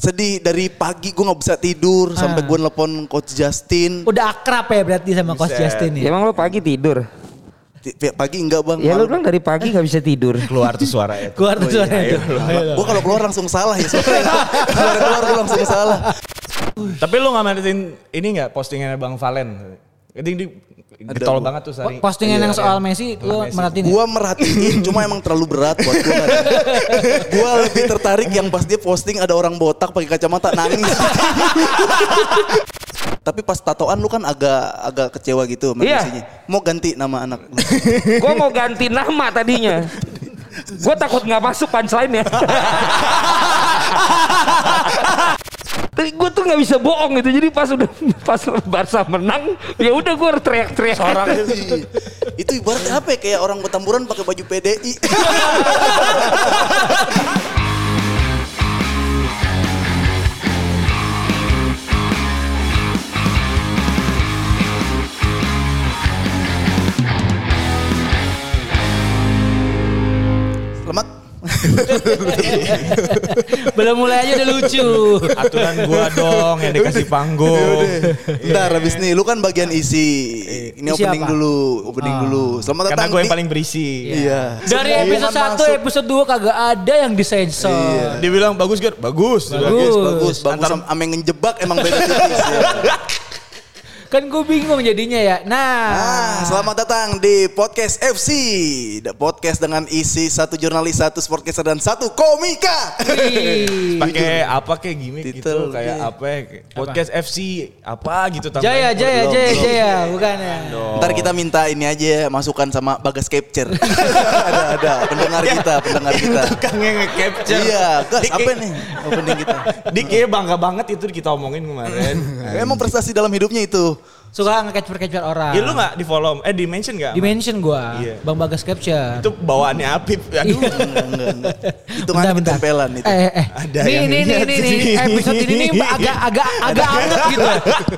sedih dari pagi gue nggak bisa tidur sampai gue nelpon coach Justin. Udah akrab ya berarti sama Coach Buset. Justin Ya, ya. emang lo pagi tidur? Pagi enggak bang. Ya lo bilang dari pagi gak bisa tidur. Keluar tuh suara itu. Keluar tuh suaranya tuh. Gue kalau keluar langsung salah ya. Keluar keluar gue langsung salah. Tapi lu nggak merhatiin ini nggak postingannya Bang Valen? Ini di getol banget tuh sari. Postingan yang soal Messi lu merhatiin ya? Gue merhatiin cuma emang terlalu berat buat gue. gue lebih tertarik yang pas dia posting ada orang botak pakai kacamata nangis. Tapi pas tatoan lu kan agak agak kecewa gitu sama Iya. Messi-nya. Mau ganti nama anak. lu. Gue mau ganti nama tadinya. Gue takut nggak masuk punchline ya. Tapi gue tuh nggak bisa bohong gitu. Jadi pas udah pas Barca menang, ya udah gue teriak-teriak. Iya. Itu ibaratnya apa ya? Kayak orang petamburan pakai baju PDI. Belum mulai aja udah lucu. Aturan gua dong yang dikasih panggung. Ntar habis nih, lu kan bagian isi. Ini Isi opening apa? dulu, opening dulu. Selamat Karena datang gue yang paling berisi. Iya. Dari Semua episode omongan 1 masuk. episode 2 kagak ada yang disensor. Iya. Dia bilang bagus gak? Bagus. Bagus, Bagus. bagus, bagus. Antar- Sama yang ngejebak emang beda tipis ya. Kan gue bingung jadinya ya. Nah. Nah, selamat datang di Podcast FC. The Podcast dengan isi satu jurnalis, satu sportcaster, dan satu komika. Pakai apa kayak gimmick Titel, gitu kayak iya. apa ya, kayak podcast FC apa gitu tambahin. Jaya, Jaya, Jaya, belum. Jaya, bukan ya. Ntar kita minta ini aja masukan sama Bagas Capture. ada, ada. Pendengar kita, pendengar kita. Tukangnya nge-capture. Iya, gas apa nih opening kita? Dik bangga banget itu kita omongin kemarin. Emang prestasi dalam hidupnya itu. Suka nge-capture-capture orang. Ya lu gak di follow, eh di mention gak? Dimension gua. Iya. Bang Bagas Capture. Itu bawaannya Apip. Aduh. Enggak, enggak, enggak. Itu kan bentar. ketempelan itu. Eh, eh. Ada nih, yang nih, nih, nih, nih, episode ini nih agak, agak, agak anget gitu.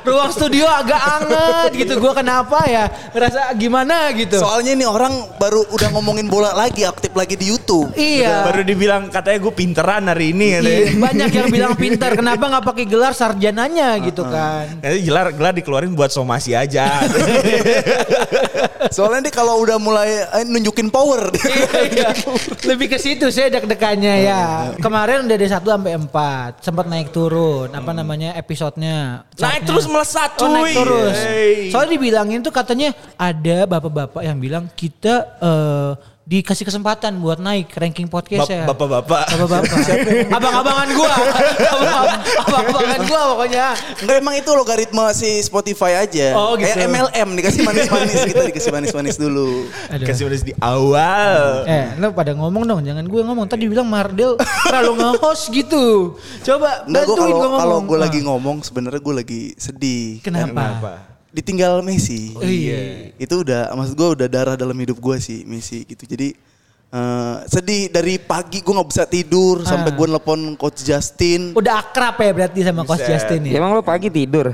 Ruang studio agak anget gitu. Gua kenapa ya? Ngerasa gimana gitu. Soalnya ini orang baru udah ngomongin bola lagi, aktif lagi di YouTube. iya. Baru dibilang katanya gue pinteran hari ini katanya. Iya, banyak yang bilang pintar. Kenapa nggak pakai gelar sarjananya gitu kan? Nanti gelar gelar dikeluarin buat somasi aja. Soalnya dia kalau udah mulai eh, nunjukin power. Iya, Lebih ke situ saya deg-degannya ya. Kemarin udah dari 1 sampai 4, sempat naik turun, apa namanya episodenya. Naik terus melesat Oh naik cuy. terus. Hey. Soalnya dibilangin tuh katanya ada bapak-bapak yang bilang kita eh, dikasih kesempatan buat naik ranking podcast ya. Bap- Bapak-bapak. Bapak-bapak. Abang-abangan gua. Abang- Abang-abangan gua pokoknya. Enggak emang itu logaritma si Spotify aja. Oh, gitu. Kayak MLM dikasih manis-manis kita dikasih manis-manis dulu. Aduh. Kasih udah di awal. Eh, lu pada ngomong dong, jangan gue ngomong. Tadi bilang Mardel terlalu nge-host gitu. Coba Enggak gue bantuin kalau gue ngomong. kalau gue Ah. lagi ngomong sebenarnya gue lagi sedih. Kenapa? Ditinggal Messi. Oh, iya. Itu udah maksud gue udah darah dalam hidup gue sih Messi gitu. Jadi eh, sedih dari pagi gue nggak bisa tidur sampai Ah. gue nelpon coach Justin. Udah akrab ya berarti sama Coach Buset. Justin Ya, ya. emang lo pagi tidur?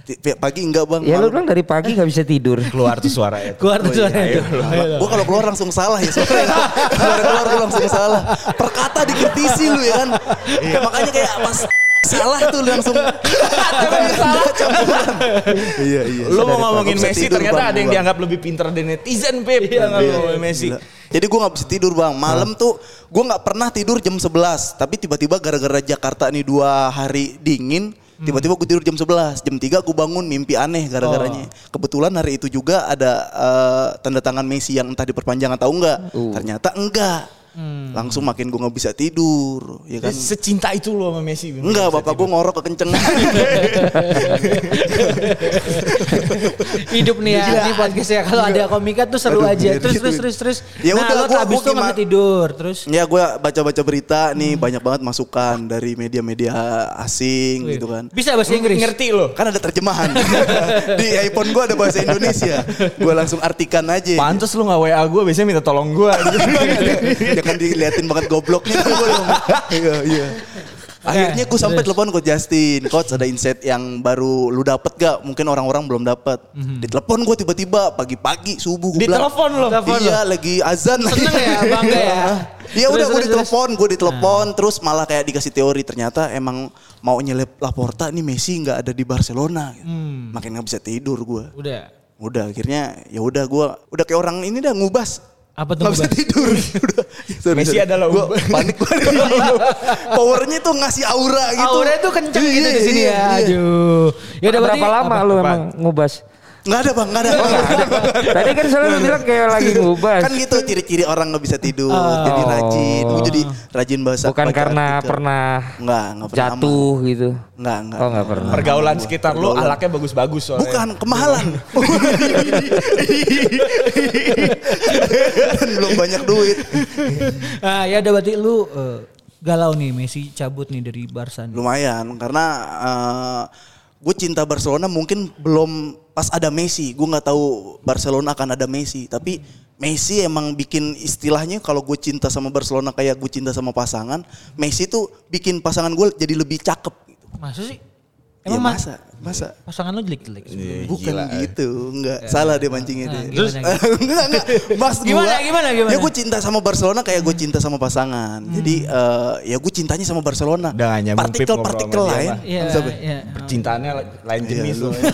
Ti- Pihak pagi enggak bang. Ya lo bilang dari pagi gak bisa tidur. Keluar tuh suara itu. Keluar tuh suaranya tuh. Gue kalau keluar langsung salah ya soalnya keluar keluar gue langsung salah. Perkata dikritisi lu ya kan. Makanya kayak pas salah tuh langsung salah campuran. Iya iya. Lu Sadar, mau ngomongin Messi tidur, ternyata Bang, ada yang dianggap lebih pintar dari netizen, Pip. Iya, Nggak iya. ngomongin Messi. Jadi gue gak bisa tidur bang. Malam tuh gue gak pernah tidur jam 11. Tapi tiba-tiba gara-gara Jakarta nih dua hari dingin. Tiba-tiba gue tidur jam 11. Jam 3 gue bangun mimpi aneh gara-garanya. Kebetulan hari itu juga ada eh, tanda tangan Messi yang entah diperpanjang atau enggak. Ternyata enggak. Langsung makin gue gak bisa tidur. Ya kan? Secinta itu lo sama Messi. Enggak, bapak gue ngorok kekencengan. Hidup nih ya, ini podcast ya. Kalau ada komika tuh seru Aduh, aja. ngeri Terus terus terus terus. Ya nah, udah, lo gua- abis gua tuh nggak tidur. Terus Ya gue baca-baca berita nih banyak banget masukan dari media-media asing gitu kan. bisa bahasa Inggris. Ngerti lo. Kan ada terjemahan. Di iPhone gue ada bahasa Indonesia. Gue langsung artikan aja. Pantes lu gak WA gue, biasanya minta tolong gue. Jangan diliatin banget gobloknya kan gue dong. Iya, iya. Akhirnya gue sampai telepon coach Justin, coach ada insight yang baru lu dapet gak? Mungkin orang-orang belum dapet. Mhm. Ditelepon gue tiba-tiba pagi-pagi subuh gue bilang. Ditelepon lo. Telepon Iya lagi azan. Seneng ya, bangga ya. Iya udah gue ditelepon, gue ditelepon, terus malah kayak dikasih teori ternyata emang mau nyelip Laporta nih Messi nggak ada di Barcelona. gitu. Hmm. Makin nggak bisa tidur gue. Udah. Udah akhirnya ya udah gue udah kayak orang ini dah ngubas. Apa tuh Nggak bisa tidur. udah. Sorry, Messi sorry. adalah Gua ubas. panik gue. Powernya tuh ngasih aura gitu. Auranya tuh kenceng gitu Iya, di sini iya, ya. iya. Aduh. Ya udah Berapa lama lu emang ngubas? Nggak ada bang, nggak ada. Tadi kan selalu bilang kayak lagi ngubas. kan gitu ciri-ciri orang nggak bisa tidur, Oh. jadi rajin. Gue jadi rajin bahasa. Bukan karena artikel. pernah Nggak, nggak pernah. jatuh gitu. Nggak, nggak. Oh nggak pernah. Pergaulan sekitar lu alaknya bagus-bagus soalnya. Bukan, kemahalan. Dan belum banyak duit. Ah, ya udah berarti lu eh, galau nih Messi cabut nih dari Barca. nih. Lumayan, karena gue cinta Barcelona mungkin belum pas ada Messi. Gue nggak tahu Barcelona akan ada Messi. Tapi Messi emang bikin istilahnya kalau gue cinta sama Barcelona kayak gue cinta sama pasangan. Messi tuh bikin pasangan gue jadi lebih cakep. Gitu. Masa sih? Ya Emang mas masa, masa. pasangan lu jelek-jelek. Iya, Bukan gila. gitu, enggak. Salah dia mancingnya Nah, dia. Terus? enggak, enggak. Mas Gimana, gua, gimana, gimana? Ya gue cinta sama Barcelona kayak gue cinta sama pasangan. Jadi eh, ya gue cintanya sama Barcelona. Partikel-partikel lain. Iya, iya. Percintaannya lain Iya, jenis lu. loh.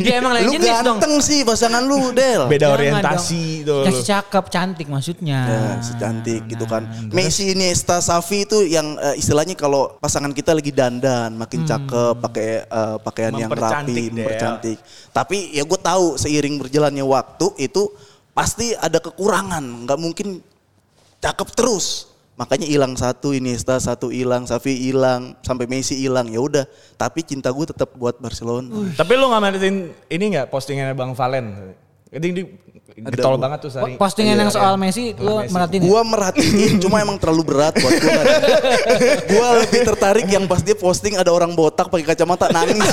Ya emang lain Lu jenis dong. ganteng sih pasangan lu, Del. Beda Jangan orientasi dong. tuh. Kasih cakep, cantik maksudnya. Ya, secantik gitu kan. Messi Iniesta Xavi itu yang eh, istilahnya kalau pasangan kita lagi dandan, makin cakep, pakai eh, pakaian yang rapi, mempercantik. Tapi ya gue tahu seiring berjalannya waktu itu pasti ada kekurangan, nggak mungkin cakep terus. Makanya hilang satu Iniesta, satu hilang, Xavi hilang, sampai Messi hilang. Ya udah, tapi cinta gue tetap buat Barcelona. Tapi lu nggak ini nggak postingannya Bang Valen? Ini di getol gua. banget tuh Sari. Postingan Iya, yang soal Messi lu merhatiin. ya? Gua merhatiin cuma emang terlalu berat buat gua. gua lebih tertarik yang pas dia posting ada orang botak pakai kacamata nangis.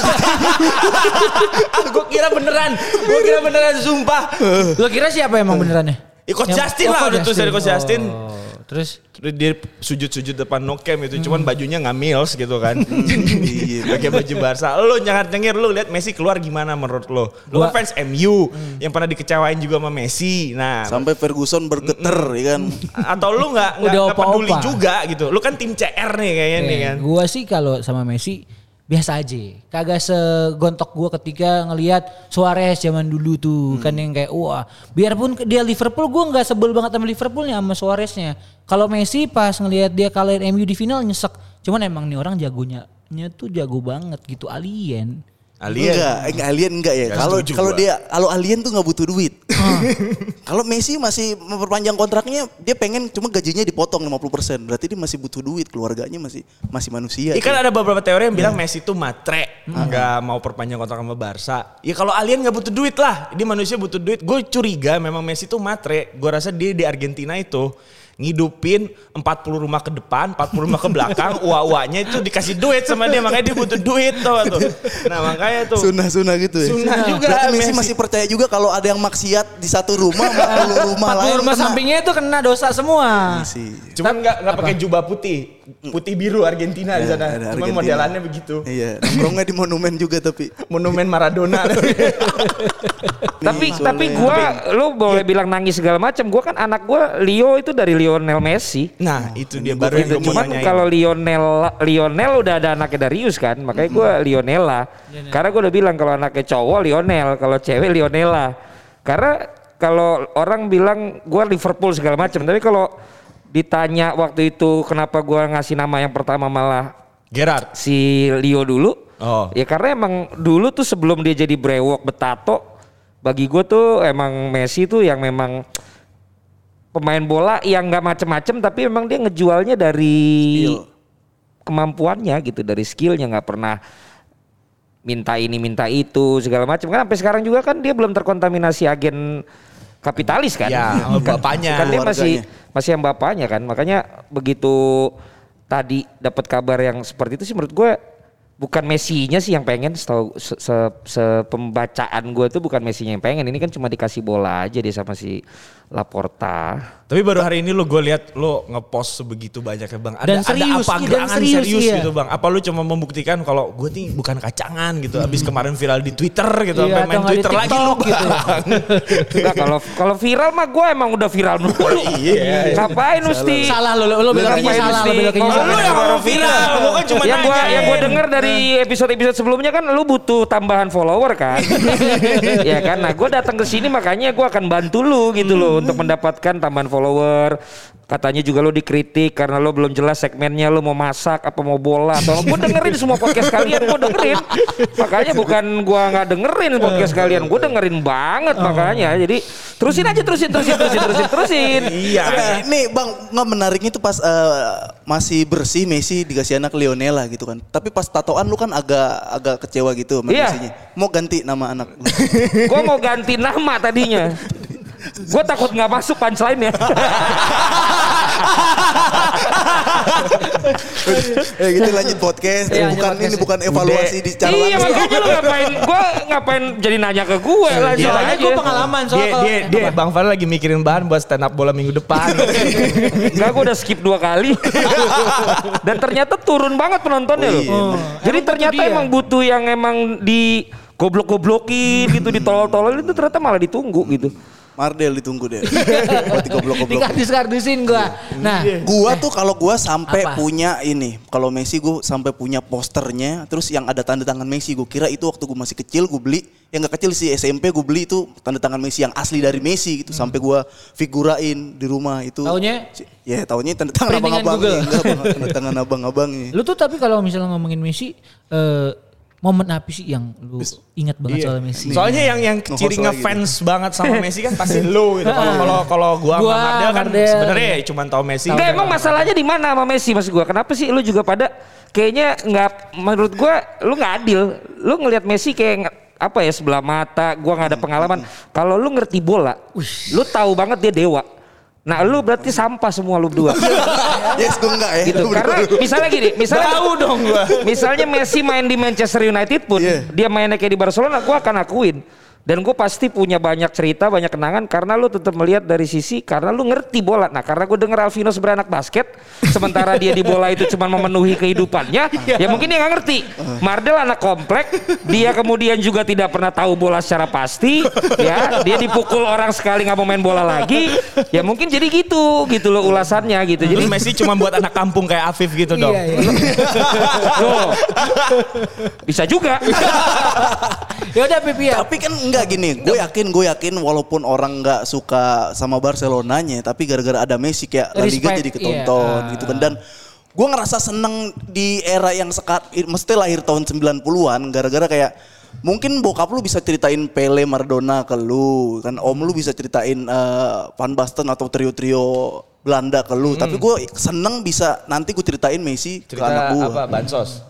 gue kira beneran, gue kira beneran sumpah. Lu kira siapa emang benerannya? Ya, Coach Yang- Justin oh, lah, udah tulis dari Coach Justin. Oh, terus Terus dia sujud-sujud depan no cam itu, cuman bajunya nggak mils gitu kan. Iya. Pakai baju Barca. Lu jangan nyengir lu lihat Messi keluar gimana menurut lu? Lu Gua- kan fans MU yang pernah dikecewain juga sama Messi. Nah, Sampai Ferguson bergeter ya kan. atau lu nggak peduli juga gitu. Lu kan tim CR nih kayaknya nih Eh, kan. Gua sih kalau sama Messi biasa aja. Kagak segontok gua ketika ngelihat Suarez zaman dulu tuh kan yang kayak wah biarpun dia Liverpool gua nggak sebel banget sama Liverpoolnya sama Suareznya. Kalau Messi pas ngelihat dia kalahin MU di final nyesek. Cuman emang nih orang jagonya nya tuh jago banget gitu alien. Alien. Enggak, enggak alien enggak ya. Kalau kalau dia kalau alien tuh nggak butuh duit. kalau Messi masih memperpanjang kontraknya, dia pengen cuma gajinya dipotong 50%. Berarti dia masih butuh duit, keluarganya masih masih manusia. Iya kan ada beberapa teori yang bilang Iya. Messi tuh matre, nggak mau perpanjang kontrak sama Barca. Ya kalau alien nggak butuh duit lah, ini manusia butuh duit. Gue curiga memang Messi tuh matre. Gue rasa dia di Argentina itu ngidupin 40 rumah ke depan, 40 rumah ke belakang, uak-uaknya itu dikasih duit sama dia, makanya dia butuh duit tuh. tuh. Nah makanya tuh. Sunah-sunah gitu ya. Sunah juga Berarti Messi Messi. masih percaya juga kalau ada yang maksiat di satu rumah, 40 rumah 40 lain. rumah kena. sampingnya itu kena dosa semua. Messi. Cuman nggak nggak pakai jubah putih, putih biru Argentina di Ya, sana. ada Cuman Argentina. modelannya begitu. Iya, nongkrongnya di monumen juga tapi. Monumen Maradona. Tapi soalnya- tapi gua lu boleh bilang nangis segala macam. Gua kan anak gua Leo itu dari Lionel Messi. nah itu dia baru gue mau Cuman kalau Lionel Lionel udah ada anaknya Darius kan, makanya gua Lionela. Karena gua udah bilang kalau anaknya cowok Lionel, kalau cewek Lionela. Karena kalau orang bilang gua Liverpool segala macam, tapi kalau ditanya waktu itu kenapa gua ngasih nama yang pertama malah Gerard. si Leo dulu. Oh. Ya karena emang dulu tuh sebelum dia jadi brewok betato, bagi gue tuh emang Messi tuh yang memang pemain bola yang nggak macem-macem tapi memang dia ngejualnya dari Skill. kemampuannya gitu, dari skillnya nggak pernah minta ini minta itu segala macam kan sampai sekarang juga kan dia belum terkontaminasi agen kapitalis kan? Ya, Kan- bapaknya. kan dia masih masih yang bapaknya kan? Makanya begitu tadi dapat kabar yang seperti itu sih menurut gue bukan Messi-nya sih yang pengen setahu se, se, se- pembacaan gue tuh bukan Messi-nya yang pengen. Ini kan cuma dikasih bola aja dia sama si Laporta Tapi baru hari ini lo gue lihat lo ngepost sebegitu banyak ya bang. Ada, Dan ada serius, apa dan gerangan serius, serius, iya. gitu bang? Apa lu cuma membuktikan kalau gue nih bukan kacangan gitu. Abis kemarin viral di Twitter gitu, Iya, sampai main Twitter lagi lu TikTok gitu. Enggak kalau kalau viral mah gue emang udah viral dulu. iya. Ngapain mesti? Salah lo, lo, lo Ngapain salah, lo salah. Yang ngomong viral, gue kan cuma yang gua nanyain. yang gua denger dari episode-episode sebelumnya kan lu butuh tambahan follower kan. ya kan. Nah, gua datang ke sini makanya gua akan bantu lu gitu loh untuk mendapatkan tambahan follower. Katanya juga lu dikritik karena lu belum jelas segmennya lu mau masak apa mau bola atau gua dengerin semua podcast kalian gua dengerin. Makanya bukan gua nggak dengerin podcast kalian, gua dengerin banget makanya. Jadi terusin aja terusin terusin terusin terusin terusin. Iya. Nih bang, nggak menariknya tuh pas eh, masih bersih Messi dikasih anak Lionel lah gitu kan. Tapi pas tatoan lu kan agak agak kecewa gitu sama Iya. Mau ganti nama anak lu. Gue mau ganti nama tadinya. Gue takut nggak masuk punchline ya. eh gitu lanjut podcast. Iya, bukan lanjut ini podcast. bukan evaluasi di secara iya makanya lu ngapain? Gue ngapain jadi nanya ke gue langsung Soalnya aja. gue pengalaman soal Dia, kalau dia, dia, Bang Fadil lagi mikirin bahan buat stand up bola minggu depan. Enggak gue udah skip dua kali. Dan ternyata turun banget penontonnya Oh, loh. iya, Jadi Emang ternyata dia. emang butuh yang emang di goblok-goblokin gitu ditolol-tolol itu ternyata malah ditunggu gitu. Mardel ditunggu deh. Buat goblok-goblok. dikardus-kardusin gue. Nah, Gua tuh kalau gua sampai Apa? punya ini, kalau Messi gua sampai punya posternya, terus yang ada tanda tangan Messi, gua kira itu waktu gua masih kecil gua beli, yang gak kecil sih SMP gua beli itu tanda tangan Messi yang asli dari Messi gitu, sampai gua figurain di rumah itu. Taunya? Ya taunya tanda tangan abang-abang enggak tanda tangan abang-abangnya. lu tuh tapi kalau misalnya ngomongin Messi, eh, momen apa sih yang lu ingat banget Iya. soal Messi? Soalnya yang yang ciri ngefans banget sama Messi kan pasti lu gitu. Kalau kalau kalau gua Gua, sama Mardel kan sebenarnya ya cuma tahu Messi. Enggak emang masalahnya di mana sama Messi mas gua? Kenapa sih lu juga pada kayaknya nggak menurut gua lu nggak adil. Lu ngelihat Messi kayak apa ya sebelah mata, gua nggak ada pengalaman. Kalau lu ngerti bola, lu tahu banget dia dewa. Nah lu berarti sampah semua lu berdua. yes, enggak ya. gitu. Karena misalnya gini, misalnya Tahu dong gua. Misalnya Messi main di Manchester United pun, Iya. dia mainnya kayak di Barcelona, gua akan akuin. Dan gue pasti punya banyak cerita, banyak kenangan karena lu tetap melihat dari sisi karena lu ngerti bola. Nah, karena gue denger Alvino beranak basket, sementara dia di bola itu cuma memenuhi kehidupannya, ya mungkin dia nggak ngerti. Mardel anak komplek, dia kemudian juga tidak pernah tahu bola secara pasti, ya dia dipukul orang sekali nggak mau main bola lagi, ya mungkin jadi gitu, gitu loh ulasannya gitu. Jadi Jadi Messi cuma buat anak kampung kayak Afif gitu dong. Iya, iya. Loh, bisa juga. ya udah Pipi ya. Tapi kan enggak gini, gue yakin, gue yakin walaupun orang nggak suka sama Barcelonanya, tapi gara-gara ada Messi kayak La Liga jadi ketonton iya. gitu kan. Dan gue ngerasa seneng di era yang sekat, mesti lahir tahun 90-an, gara-gara kayak mungkin bokap lu bisa ceritain Pele Maradona ke lu, kan om lu bisa ceritain eh, Van Basten atau trio-trio Belanda ke lu. Tapi gue seneng bisa nanti gue ceritain Messi ke anak gue. Bansos.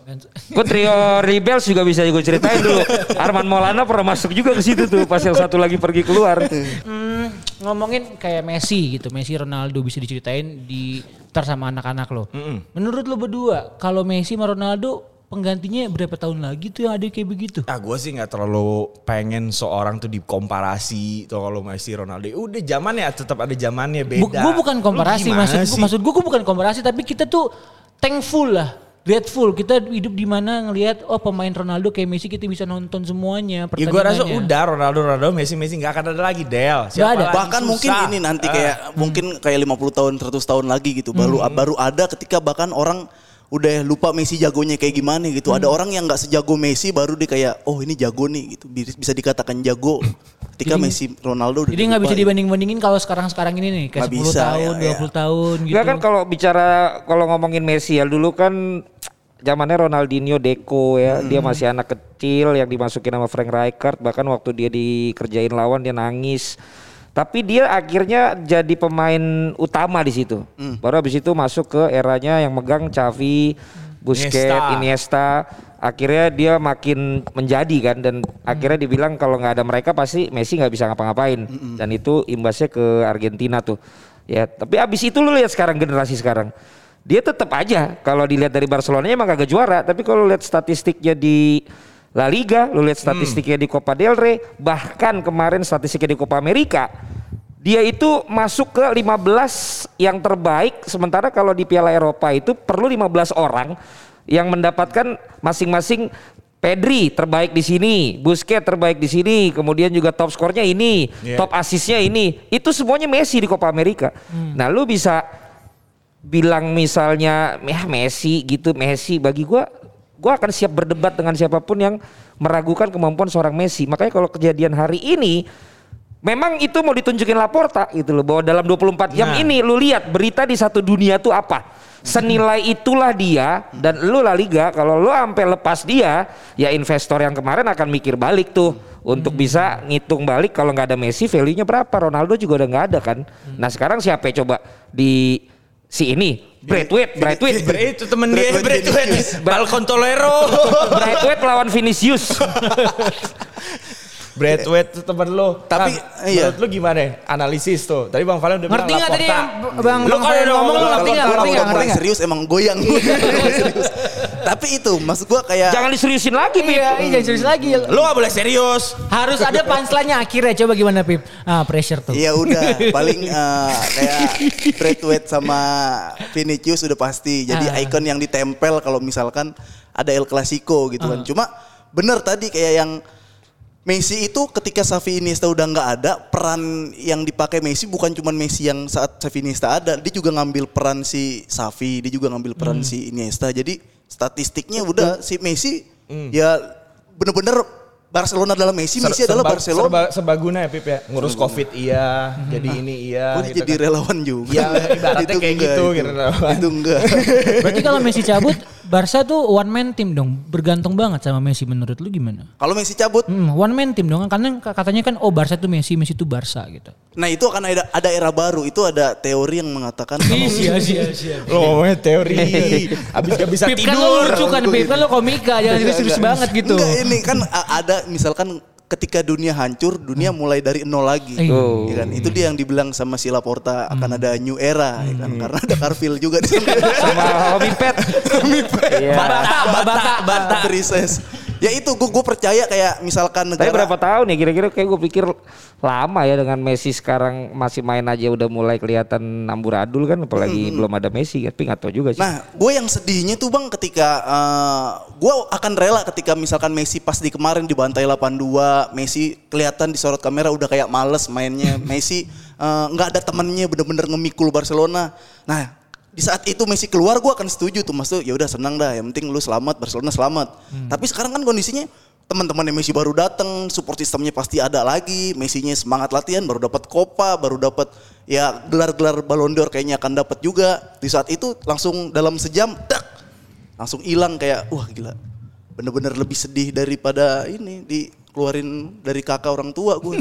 Gue trio Rebels juga bisa gue ceritain dulu. Arman Maulana pernah masuk juga ke situ tuh pas yang satu lagi pergi keluar. Hmm, ngomongin kayak Messi gitu, Messi Ronaldo bisa diceritain di ntar sama anak-anak lo. Menurut lo berdua, kalau Messi sama Ronaldo penggantinya berapa tahun lagi tuh yang ada kayak begitu? Ah gue sih nggak terlalu pengen seorang tuh dikomparasi tuh kalau Messi Ronaldo. Udah zaman ya tetap ada zamannya beda. Bu, gue bukan komparasi, maksud gue maksud gue bukan komparasi, tapi kita tuh thankful lah, grateful. Kita hidup di mana ngelihat oh pemain Ronaldo kayak Messi kita bisa nonton semuanya. Ya gue rasa udah Ronaldo Ronaldo Messi Messi nggak akan ada lagi Del. Nggak ada. lagi? bahkan mungkin Susah. ini nanti kayak mungkin kayak 50 tahun 100 tahun lagi gitu baru baru ada ketika bahkan orang udah lupa Messi jagonya kayak gimana gitu. Ada orang yang nggak sejago Messi baru dia kayak oh ini jago nih gitu. Bi- bisa dikatakan jago ketika Jadi- Messi Ronaldo udah Jadi nggak bisa dibanding-bandingin kalau sekarang-sekarang ini nih kayak Nggak 10 bisa, tahun, ya, 20 tahun gitu. Kan kalau bicara kalau ngomongin Messi ya dulu kan zamannya Ronaldinho Deco ya, dia masih anak kecil yang dimasukin sama Frank Rijkaard bahkan waktu dia dikerjain lawan dia nangis. Tapi dia akhirnya jadi pemain utama di situ. Baru habis itu masuk ke eranya yang megang Xavi, Busquets, Iniesta. Iniesta. Akhirnya dia makin menjadi kan dan akhirnya dibilang kalau nggak ada mereka pasti Messi nggak bisa ngapa-ngapain. Dan itu imbasnya ke Argentina tuh. Ya, tapi abis itu lu lihat sekarang generasi sekarang. dia tetap aja kalau dilihat dari Barcelona emang kagak juara, tapi kalau lihat statistiknya di La Liga, lu lihat statistiknya di Copa del Rey, bahkan kemarin statistiknya di Copa America, dia itu masuk ke 15 yang terbaik sementara kalau di Piala Eropa itu perlu 15 orang yang mendapatkan masing-masing Pedri terbaik di sini, Busquets terbaik di sini, kemudian juga top skornya ini, Iya. top asisnya ini. Itu semuanya Messi di Copa America. Nah, lu bisa bilang misalnya ya Messi gitu, Messi bagi gua gua akan siap berdebat dengan siapa pun yang meragukan kemampuan seorang Messi. Makanya kalau kejadian hari ini memang itu mau ditunjukin Laporta gitu loh bahwa dalam 24 jam Nah. ini lu lihat berita di satu dunia tuh apa. Senilai itulah dia dan lu La Liga kalau lu sampai lepas dia ya investor yang kemarin akan mikir balik tuh untuk bisa ngitung balik kalau nggak ada Messi value-nya berapa Ronaldo juga udah nggak ada kan. Nah sekarang siapa coba di si ini Braithwaite Braithwaite itu temen dia Braithwaite Balcon Tolero Braithwaite lawan Vinicius. Braithwaite itu temen lo Tapi, Nah, iya. menurut lu gimana analisis tuh tadi Bang Valen udah Ngerti bilang nggak tadi Laporta. yang Bang Lu Bang Valen udah ngomong lu ngerti nggak? Kalau Ngerti nggak? udah Ngerti mulai nggak? serius emang goyang. Serius. Tapi itu maksud gua kayak Jangan diseriusin lagi, Pip. Iya, iya jangan serius lagi. Lu gak boleh serius Harus ada punchline-nya akhirnya. Coba gimana Pip? Ah, pressure tuh. Iya udah paling eh, kayak Braithwaite sama Vinicius sudah pasti jadi Ah. ikon yang ditempel kalau misalkan ada El Clasico gitu Ah. kan. Cuma bener tadi kayak yang Messi itu ketika Xavi Iniesta udah nggak ada peran yang dipakai Messi bukan cuma Messi yang saat Xavi Iniesta ada dia juga ngambil peran si Xavi dia juga ngambil peran Hmm. si Iniesta jadi statistiknya udah si Messi ya bener-bener Barcelona adalah Messi Ser- Messi adalah serba- Barcelona serba, serbaguna ya Pip ya ngurus covid iya jadi ini iya Oh, dia gitu jadi kan. relawan juga. Iya, ibaratnya kayak gitu, Itu, gitu, relawan. itu enggak. Berarti kalau Messi cabut, Barca tuh one man team dong. Bergantung banget sama Messi menurut lu gimana? Kalau Messi cabut, Hmm, one man team dong. Karena katanya kan oh Barca tuh Messi, Messi tuh Barca gitu. nah itu akan ada ada era baru. Itu ada teori yang mengatakan kalau Iya, iya, iya. Lo ngomongnya teori Abis gak bisa Pip kan lu tidur lucu kan, Pip kan lu komika, jangan serius-serius banget gitu. Enggak ini kan ada misalkan ketika dunia hancur, dunia mulai dari nol lagi. Iya. Oh. Ya kan? Itu dia yang dibilang sama si Laporta akan ada new era ya kan karena ada Carville juga di sana. sama Hobi Pet. Iya. Bata, bata, bata. Berises. Ya itu gue gue percaya kayak misalkan Tapi negara berapa tahun ya kira-kira kayak gue pikir lama ya dengan Messi sekarang masih main aja udah mulai kelihatan amburadul kan apalagi belum ada Messi tapi nggak tahu juga sih. Nah, gue yang sedihnya tuh bang ketika eh, gue akan rela ketika misalkan Messi pas di kemarin dibantai 8-2, Messi kelihatan di sorot kamera udah kayak males mainnya, Messi eh, nggak ada temennya bener-bener ngemikul Barcelona. Nah, di saat itu Messi keluar gue akan setuju tuh mas tuh ya udah senang dah, yang penting lu selamat Barcelona selamat. Tapi sekarang kan kondisinya teman-teman Messi baru datang, support sistemnya pasti ada lagi, Messinya semangat latihan, baru dapat Copa, baru dapat ya gelar-gelar Ballon d'Or kayaknya akan dapat juga. Di saat itu langsung dalam sejam, dak, langsung hilang kayak wah gila, bener-bener lebih sedih daripada ini dikeluarin dari kakak orang tua gue.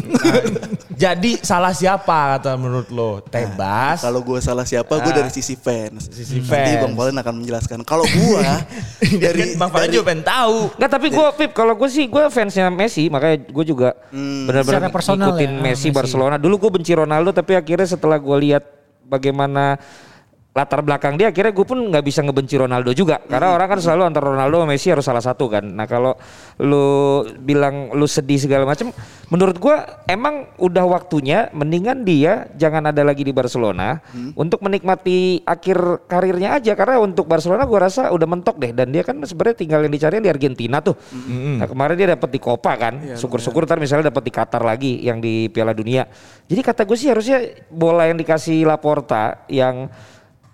Jadi salah siapa kata menurut lo? Tebas Kalau gue salah siapa, gue Ah. dari sisi fans. Sisi Nanti fans. Bang Valen akan menjelaskan. Kalau gue dari Bang Valen juga pengen tahu Nggak tapi gue Pip kalau gue sih gue fansnya Messi makanya gue juga benar-benar Secara personal ngikutin ya, Messi, Messi. Barcelona. Dulu gue benci Ronaldo tapi akhirnya setelah gue lihat bagaimana latar belakang dia akhirnya gue pun nggak bisa ngebenci Ronaldo juga. Karena orang kan selalu antara Ronaldo sama Messi harus salah satu kan. Nah kalau lu bilang lu sedih segala macam menurut gue emang udah waktunya mendingan dia jangan ada lagi di Barcelona untuk menikmati akhir karirnya aja. Karena untuk Barcelona gue rasa udah mentok deh. Dan dia kan sebenarnya tinggal yang dicari di Argentina tuh. Nah kemarin dia dapat di Copa kan. Syukur-syukur ntar misalnya dapat di Qatar lagi yang di Piala Dunia. Jadi kata gue sih harusnya bola yang dikasih Laporta yang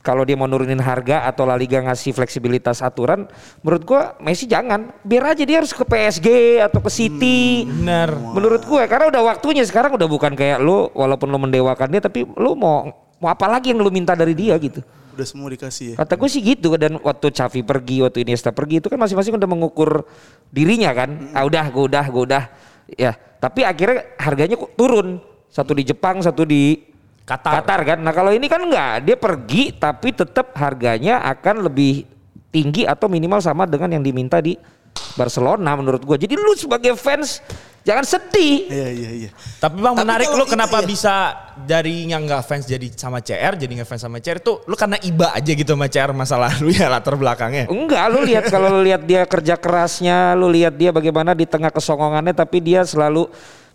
kalau dia mau nurunin harga atau La Liga ngasih fleksibilitas aturan, menurut gua Messi jangan. Biar aja dia harus ke PSG atau ke City. Bener Menurut gue karena udah waktunya sekarang udah bukan kayak lu walaupun lu mendewakan dia tapi lu mau mau apa lagi yang lu minta dari dia gitu. udah semua dikasih ya. Kata gue sih gitu dan waktu Xavi pergi, waktu Iniesta pergi itu kan masing-masing udah mengukur dirinya kan. Ah udah, gue udah, gue udah. Ya, tapi akhirnya harganya kok turun. Satu di Jepang, satu di Qatar. kan. Nah kalau ini kan enggak, dia pergi tapi tetap harganya akan lebih tinggi atau minimal sama dengan yang diminta di Barcelona menurut gue. Jadi lu sebagai fans jangan sedih. Iya iya iya. Tapi bang Tapi menarik lu itu kenapa ya- bisa dari yang nggak fans jadi sama CR jadi nggak fans sama CR itu lu karena iba aja gitu sama CR masa lalu ya latar belakangnya. Enggak, lu lihat kalau lu lihat dia kerja kerasnya, lu lihat dia bagaimana di tengah kesongongannya tapi dia selalu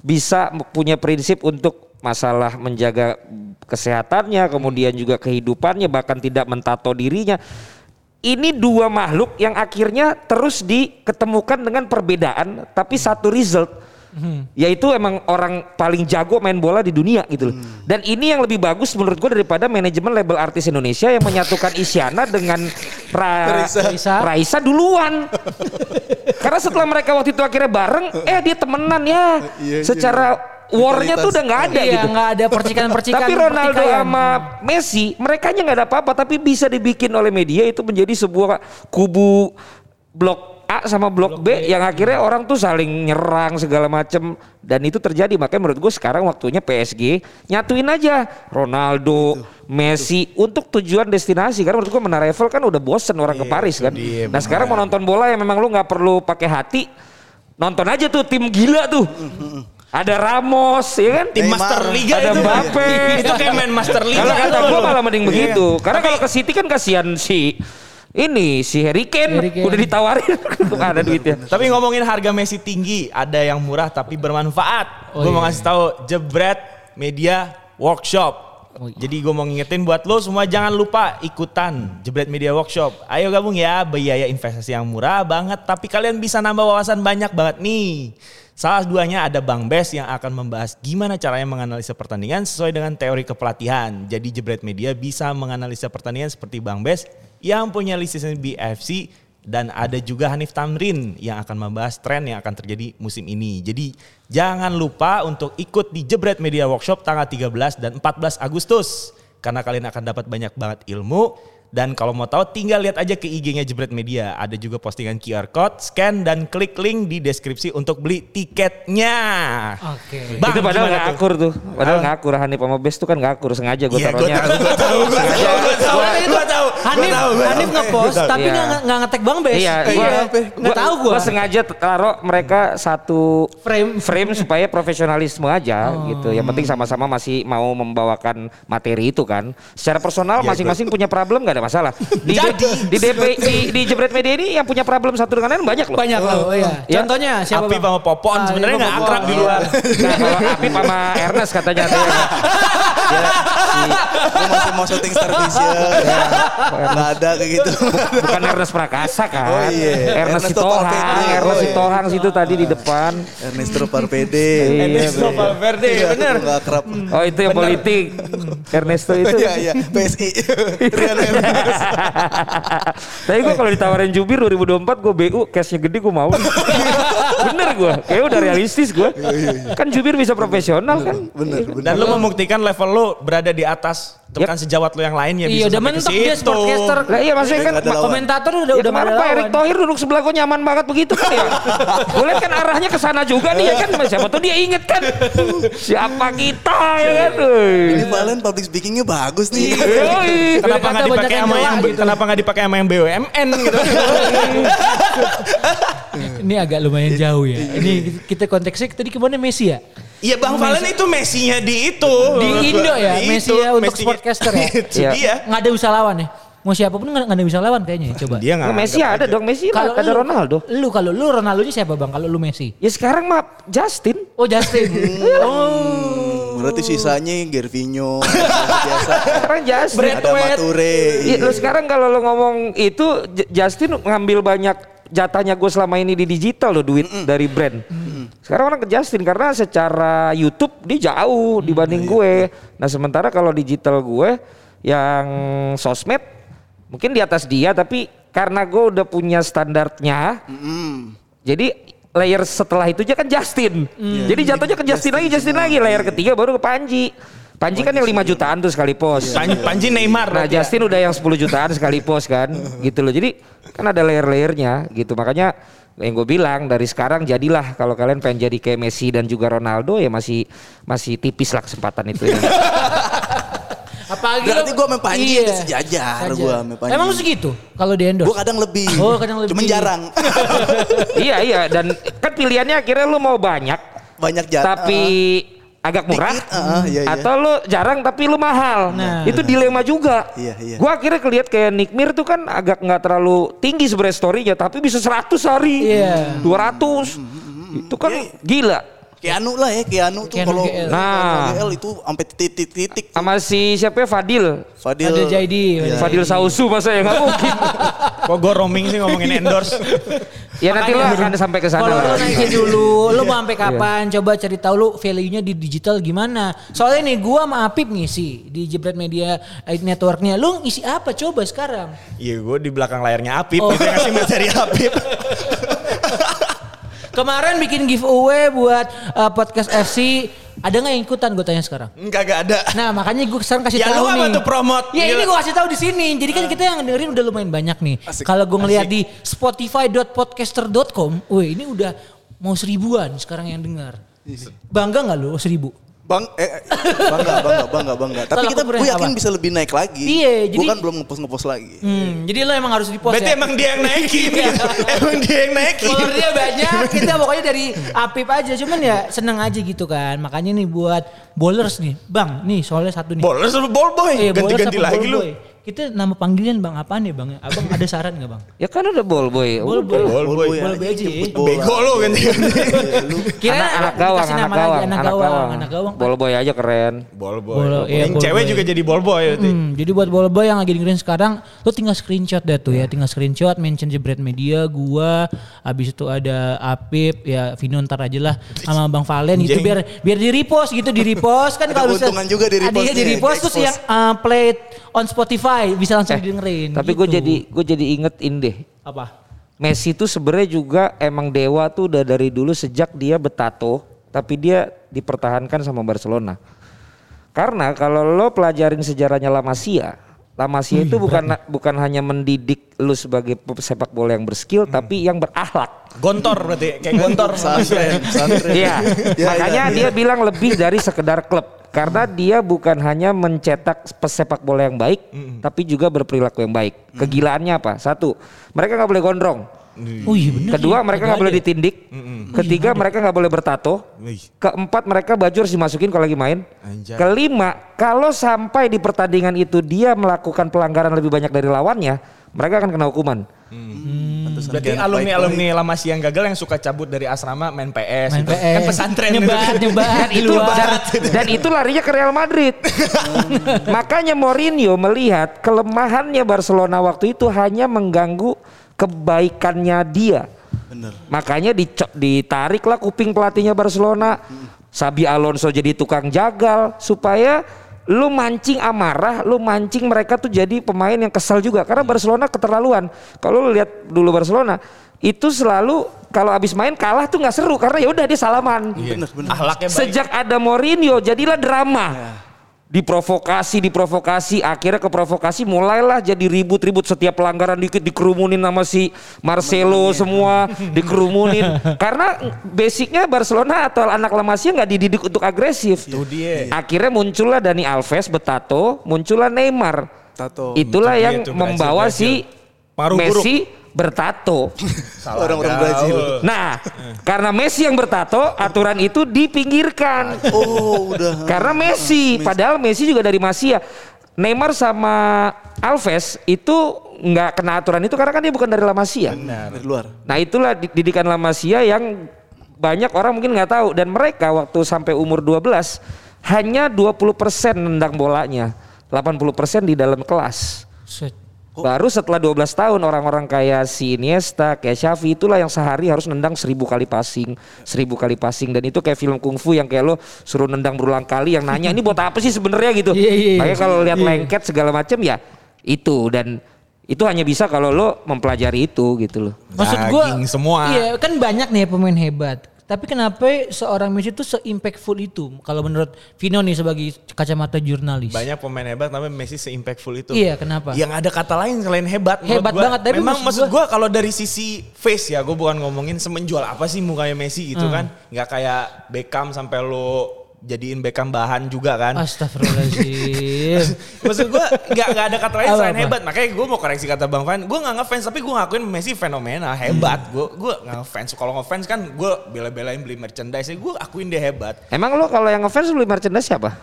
bisa punya prinsip untuk masalah menjaga kesehatannya, kemudian juga kehidupannya bahkan tidak mentato dirinya. Ini dua makhluk yang akhirnya terus diketemukan dengan perbedaan tapi satu result. Yaitu emang orang paling jago main bola di dunia gitu loh. Dan ini yang lebih bagus menurut gue daripada manajemen label artis Indonesia yang menyatukan Isyana dengan Ra- Raisa. Raisa. Duluan. Karena setelah mereka waktu itu akhirnya bareng, eh dia temenan ya. Iya, iya. Warnya tuh udah nggak ada iya, gitu. nggak ada percikan-percikan. Tapi Ronaldo pertikaian. sama Messi, mereka nya nggak ada apa-apa, tapi bisa dibikin oleh media itu menjadi sebuah kubu blok A sama blok, B, yang akhirnya orang tuh saling nyerang segala macem dan itu terjadi makanya menurut gue sekarang waktunya PSG nyatuin aja Ronaldo, Messi untuk tujuan destinasi karena menurut gue menara Eiffel kan udah bosen orang ke Paris kan. dia, nah sekarang mau nonton bola yang memang lu nggak perlu pakai hati, nonton aja tuh tim gila tuh. Ada Ramos, ya kan? Tim. Master Liga Ada itu. Mbappe. itu kayak main Master Liga. Kalau kata gue malah mending Iya. begitu. Karena kalau ke City kan kasihan si ini si Harry Kane, Harry Kane. udah ditawarin untuk ada duitnya. Tapi ngomongin harga Messi tinggi, ada yang murah tapi bermanfaat. Oh, gue mau iya. ngasih tahu Jebret Media Workshop. Oh, iya. Jadi gue mau ngingetin buat lo semua jangan lupa ikutan Jebret Media Workshop. Ayo gabung ya, biaya investasi yang murah banget tapi kalian bisa nambah wawasan banyak banget nih. Salah duanya ada Bang Bes yang akan membahas gimana caranya menganalisa pertandingan sesuai dengan teori kepelatihan. Jadi Jebret Media bisa menganalisa pertandingan seperti Bang Bes yang punya lisensi BFC dan ada juga Hanif Tamrin yang akan membahas tren yang akan terjadi musim ini. Jadi jangan lupa untuk ikut di Jebret Media Workshop tanggal 13 dan 14 Agustus. Karena kalian akan dapat banyak banget ilmu. Dan kalau mau tahu tinggal lihat aja ke IG-nya Jebret Media. Ada juga postingan QR Code, scan dan klik link di deskripsi untuk beli tiketnya. Oke. Bang, itu padahal tuh? akur tuh. Padahal nggak akur Hanif sama Best tuh kan nggak akur sengaja gue Iya, gue taruhnya. tahu, gue tahu, gue tahu, gue tahu, gue tahu, Hanif, gue tahu, gue Hanif ngepost tapi Iya. nggak nggak ngetek Bang Bes. Iya, Iya, gua, nggak tahu gua. Gua sengaja taruh mereka satu Frame. frame supaya profesionalisme aja gitu. Yang penting sama-sama masih mau membawakan materi itu kan. Secara personal masing-masing punya problem nggak ada masalah. Di, Jadi. di DP di, di Jebret Media ini yang punya problem satu dengan lain banyak loh. Banyak loh, iya. Ya. Contohnya siapa Apip Bang? sama Popon Ah, sebenarnya iya, nggak akrab di luar. Nah, kalau Apip sama Ernest katanya ya. Dia si Gue masih mau syuting Star Vision. Nggak ada kayak gitu. bukan Ernest Prakasa kan. Oh iya. Ernest Ernesto Sitohang, Valverde. Ernest Oh iya. Sitohang situ tadi di depan. Ernesto Parpede. Iya, Ernesto bener. Valverde, bener. Nggak akrab. Oh itu yang politik. Ernesto itu. Iya iya. PSI. Rian Ernest. Tapi gue kalau ditawarin jubir 2024 gue BU cashnya gede gue mau. Bener gue. Kayak udah realistis gue. Kan jubir bisa profesional kan. Bener bener. Dan lu membuktikan level lu berada di atas tekan sejawat lu yang lain ya Iya bisa udah mentok dia. Sportcaster. Lah iya maksudnya kan komentator udah Ya udah kemarin Pak Erick. Thohir duduk sebelah gue nyaman banget begitu kan ya. gue lihat kan arahnya ke sana juga nih ya kan. Siapa tuh dia inget kan. Siapa kita ya kan. Ini Valen public speakingnya bagus nih. Kenapa nggak dipakai sama yang kenapa nggak dipakai sama yang BUMN gitu? Ini agak lumayan jauh ya. Ini kita konteksnya tadi ke mana Messi ya? Iya Bang Valen itu Messi-nya di itu. Di Indo ya, Di Messi itu, ya untuk Messi-nya- sportcaster ya? Itu Iya. dia. Nggak ada bisa lawan ya? Mau siapa pun nggak nggak ada bisa lawan kayaknya ya, coba. Dia nggak. Nah, Messi ada aja. dong Messi Kalau ada lu- Ronaldo. Lu kalau lu Ronaldo siapa bang? Kalau lu Messi? Ya sekarang mah Justin. Oh Justin. oh. Berarti sisanya Gervinho. biasa. Sekarang Justin. Ada. Mature. Iya, lu sekarang kalau lo ngomong itu Justin ngambil banyak jatahnya gue selama ini di digital loh duit dari brand. Sekarang orang ke Justin karena secara YouTube dia jauh dibanding gue. Nah sementara kalau digital gue yang sosmed mungkin di atas dia tapi karena gue udah punya standarnya. Jadi layer setelah itu aja kan Justin. Jadi jatuhnya ke Justin, lagi, Justin lagi. Layer ketiga baru ke Panji. Panji kan yang 5 jutaan tuh sekali post. Pan- Panji Neymar. Nah ya. Justin udah yang 10 jutaan sekali post kan gitu loh. Jadi kan ada layer-layernya gitu. Makanya yang gue bilang dari sekarang jadilah kalau kalian pengen jadi kayak Messi dan juga Ronaldo ya masih masih tipis lah kesempatan itu. ya. Apalagi Berarti gua sama Panji iya. udah sejajar sama Panji. Emang segitu kalau di endorse? Gue kadang lebih. Oh, kadang lebih. Cuman jarang. iya iya dan kan pilihannya akhirnya lu mau banyak Banyak jarang. tapi agak murah Dikit, uh, iya, iya. atau lu jarang tapi lu mahal. Nah. Itu dilema juga. Iya, iya. Gua akhirnya kelihat kayak Nick Mir tuh kan agak nggak terlalu tinggi sebenarnya story-nya tapi bisa 100 hari. Iya. 200. Itu kan gila. Keanu lah ya, Keanu tuh Keanu kalau GL. Nah. GL itu sampai titik-titik. Sama si siapa ya Fadil. Fadil. Ada Jaidi. Iya. Fadil Sausu masa ya nggak mungkin. Kok gue roaming sih ngomongin endorse. ya nanti lo akan sampai ke sana Kalau lo naikin dulu, lo mau sampai kapan? Coba cari tahu lo value-nya di digital gimana. Soalnya nih gua sama Apip ngisi di Jebret Media eh, Networknya. Lo ngisi apa coba sekarang? Iya gue di belakang layarnya Apip. Oh. Itu yang ngasih materi Apip. Kemarin bikin giveaway buat eh, podcast FC. Ada nggak yang ikutan gue tanya sekarang? Enggak gak ada. Nah makanya gue sekarang kasih Ya, tahu lu apa nih. tuh promote? Ya ini gue kasih tahu di sini. Jadi kan kita yang dengerin udah lumayan banyak nih. Asik. Kalau gue ngeliat di spotify.podcaster.com, wih ini udah mau seribuan sekarang yang dengar. Bangga nggak lu seribu? Bang, eh, eh, bangga, bangga, bangga, bangga. Tapi Tolak kita, gue yakin apa? bisa lebih naik lagi. Iya, Gue jadi- kan belum ngepost-ngepost lagi. Hmm, jadi lo emang harus di post Berarti ya. emang dia yang naikin. Iya. emang dia yang naikin. Followernya banyak, kita pokoknya dari Apip aja. Cuman ya seneng aja gitu kan. Makanya nih buat bowlers nih. Bang, nih soalnya satu nih. Bolos sama ball boy. Eh, bowlers Ganti-ganti apa lagi lu. Kita nama panggilan bang apaan ya bang? Abang ada saran gak bang? Ya kan udah ball boy. Ball boy. Ball boy. Ball boy aja ya. jemput bola. Bego. Iya, lu Kira anak, anak gawang, anak gawang, anak gawang, anak gawang. Ball boy aja keren. Ball boy. Ball- iya, yang ball cewek boy. juga jadi ball boy. Hmm, jadi buat bola boy yang lagi dengerin sekarang, lo tinggal screenshot deh tuh ya, tinggal screenshot, mention Jebret Media, gua, habis itu ada Apip, ya Vino ntar aja lah, sama Bang Valen gitu, biar biar di repost gitu, di repost kan Ada kalau bisa- keuntungan juga di ada repost ya, di nih, repost terus yang uh, play on Spotify bisa langsung didengerin. Tapi gitu. gue jadi gue jadi ingetin deh. apa? Messi tuh sebenarnya juga emang dewa tuh udah dari dulu sejak dia betato, tapi dia dipertahankan sama Barcelona. Karena kalau lo pelajarin sejarahnya La Masia, La Masia itu bukan bukan hanya mendidik lu sebagai sepak bola yang berskill, tapi yang berakhlak. Gontor berarti. Kayak gontor. pesantren. Iya, Ya, makanya ya, dia bilang lebih dari sekedar klub. Karena dia bukan hanya mencetak pesepak bola yang baik, tapi juga berperilaku yang baik. Kegilaannya apa? Satu, mereka nggak boleh gondrong. Oh iya bener Kedua, sih, mereka nggak boleh ditindik. Ketiga, mereka nggak boleh bertato. Wih. Keempat, mereka baju harus dimasukin kalau lagi main. Anjay. Kelima, kalau sampai di pertandingan itu dia melakukan pelanggaran lebih banyak dari lawannya, mereka akan kena hukuman. Pantesan Berarti dia anak alumni baik-baik. alumni lama yang gagal yang suka cabut dari asrama main PS. Main gitu. PS. Kan pesantren. Nyebat, nyebat di itu dan, dan itu larinya ke Real Madrid. Makanya Mourinho melihat kelemahannya Barcelona waktu itu hanya mengganggu kebaikannya dia. Bener. Makanya ditariklah kuping pelatihnya Barcelona. Sabi Alonso jadi tukang jagal supaya lu mancing amarah, lu mancing mereka tuh jadi pemain yang kesal juga karena Barcelona keterlaluan. Kalau lu lihat dulu Barcelona itu selalu kalau abis main kalah tuh nggak seru karena ya udah dia salaman. Bener, bener. Ahlaknya baik. Sejak ada Mourinho jadilah drama. Diprovokasi, diprovokasi, akhirnya ke provokasi mulailah jadi ribut-ribut setiap pelanggaran dikit dikerumunin sama si Marcelo semua dikerumunin. Karena basicnya Barcelona atau anak La Masia nggak dididik untuk agresif. Itu dia. Akhirnya muncullah Dani Alves betato, muncullah Neymar. Tato. Itulah Itu dia yang tuh, membawa Brazil, si Paru buruk. Bertato. Orang-orang. Brazil. Nah, karena Messi yang bertato, aturan itu dipinggirkan. Oh udah. Karena Messi, padahal Messi juga dari Masia. Neymar sama Alves itu nggak kena aturan itu karena kan dia bukan dari La Masia. Dari luar. Nah itulah di- didikan La Masia yang banyak orang mungkin nggak tahu dan mereka waktu sampai umur 12 hanya 20% nendang bolanya, 80% di dalam kelas. Set. Baru setelah 12 tahun orang-orang kayak si Iniesta, kayak Xavi itulah yang sehari harus nendang seribu kali passing, seribu kali passing dan itu kayak film kungfu yang kayak lo suruh nendang berulang kali yang nanya ini buat apa sih sebenarnya gitu. Iya, iya, iya. Makanya kalau lihat Iya. lengket segala macam ya itu dan itu hanya bisa kalau lo mempelajari itu gitu loh. Maksud gua Daging semua. Iya, kan banyak nih pemain hebat. Tapi kenapa seorang Messi itu se-impactful itu? Kalau menurut Vino nih sebagai kacamata jurnalis. Banyak pemain hebat tapi Messi se-impactful itu. Iya, kenapa? Yang ada kata lain selain hebat. Hebat gua. banget, tapi memang maksud maksud gue kalau dari sisi face ya, gue bukan ngomongin semenjual apa sih mukanya Messi gitu Hmm. kan. Nggak kayak Beckham sampai lo jadiin Beckham bahan juga kan. Astagfirullahaladzim. Maksud gue gak, gak ada kata lain Apa, selain apa? hebat. Makanya gue mau koreksi kata Bang Fan. Gue gak ngefans tapi gue ngakuin Messi fenomena hebat. Gue gue gak ngefans. Kalau ngefans kan gue bela-belain beli merchandise. Gue akuin dia hebat. Emang lo kalau yang ngefans beli merchandise siapa?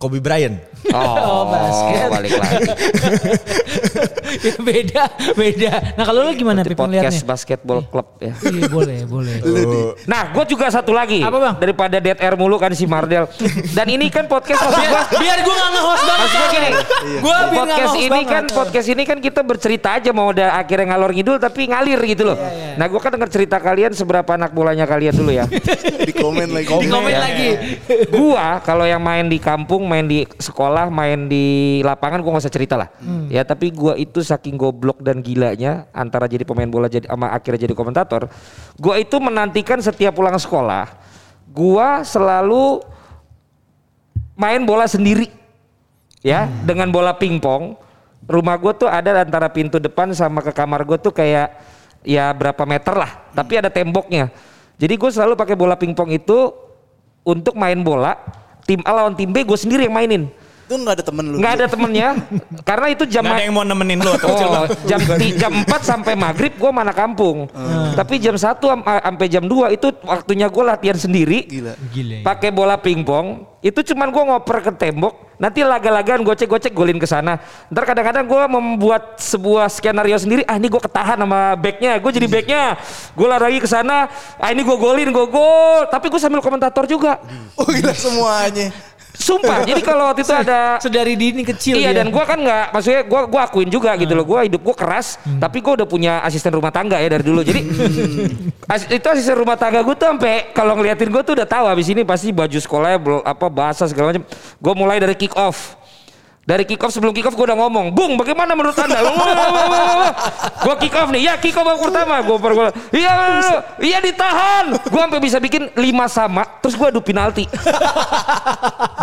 Kobe Bryant. Oh, basket. balik lagi. Ya, beda, beda. Nah kalau lu gimana Pip podcast basketball club ya. Iya boleh, boleh. Nah, gue juga satu lagi. Apa, Bang? Daripada dead air mulu kan si Mardel. Dan ini kan podcast maksud biar, gua, biar gue gak nge-host banget. maksud gua gini. Gue biar nggak podcast ini banget. kan podcast ini kan kita bercerita aja mau udah akhirnya ngalor ngidul tapi ngalir gitu loh. Nah, gue kan denger cerita kalian seberapa anak bolanya kalian dulu ya. Di komen lagi. Di komen ya. lagi. gua kalau yang main di kampung, main di sekolah, main di lapangan gua nggak usah cerita lah. Ya tapi gua itu saking goblok dan gilanya antara jadi pemain bola jadi sama akhirnya jadi komentator, gua itu menantikan setiap pulang sekolah, gua selalu main bola sendiri. Ya, dengan bola pingpong. Rumah gua tuh ada antara pintu depan sama ke kamar gua tuh kayak ya berapa meter lah, tapi ada temboknya. Jadi gue selalu pakai bola pingpong itu untuk main bola tim A lawan tim B gue sendiri yang mainin Itu nggak ada temen lu. nggak ada temennya karena itu jam Gak ada yang mau nemenin lo. Oh, jam jam 4 sampai maghrib gue mana kampung. Tapi jam 1 am- sampai jam 2 itu waktunya gue latihan sendiri. Gila. Gila. Pakai bola pingpong. Itu cuman gue ngoper ke tembok. Nanti laga-lagaan gocek-gocek golin ke sana. Ntar kadang-kadang gue membuat sebuah skenario sendiri. Ah ini gue ketahan sama backnya. Gue jadi backnya. Gue lari ke sana. Ah ini gue golin, gue gol. Tapi gue sambil komentator juga. Oh gila semuanya. Sumpah. jadi kalau waktu itu ada Sedari dini kecil Iya ya. dan gua kan nggak, maksudnya gua gua akuin juga gitu loh. Gua hidup gua keras, tapi gua udah punya asisten rumah tangga ya dari dulu. Jadi as- itu asisten rumah tangga gua tuh sampai kalau ngeliatin gua tuh udah tahu habis ini pasti baju sekolahnya apa bahasa segala macam. Gua mulai dari kick off. Dari kick off sebelum kick off gue udah ngomong, Bung bagaimana menurut anda? gue kick off nih, ya kick off babak pertama. Gue per iya, iya ditahan. Gue sampai bisa bikin lima sama, terus gue adu penalti.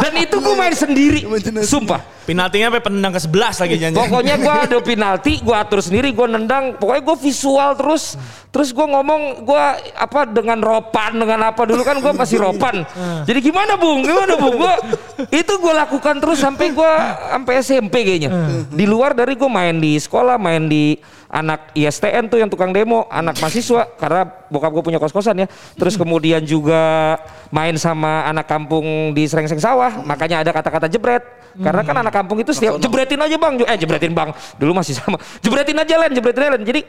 Dan itu gue main sendiri, sumpah. Penaltinya sampai penendang ke 11 lagi janji. Pokoknya gue ada penalti, gue atur sendiri, gue nendang. Pokoknya gue visual terus, terus gue ngomong gue apa dengan ropan dengan apa dulu kan gue masih ropan. Jadi gimana bung, gimana bung? Gue itu gue lakukan terus sampai gue sampai SMP kayaknya. Di luar dari gue main di sekolah, main di anak ISTN tuh yang tukang demo, anak mahasiswa karena bokap gue punya kos-kosan ya. Terus kemudian juga main sama anak kampung di Serengseng Sawah, makanya ada kata-kata jebret. Karena kan anak kampung itu setiap jebretin aja bang, eh jebretin bang, dulu masih sama, jebretin aja len, jebretin aja len. Jadi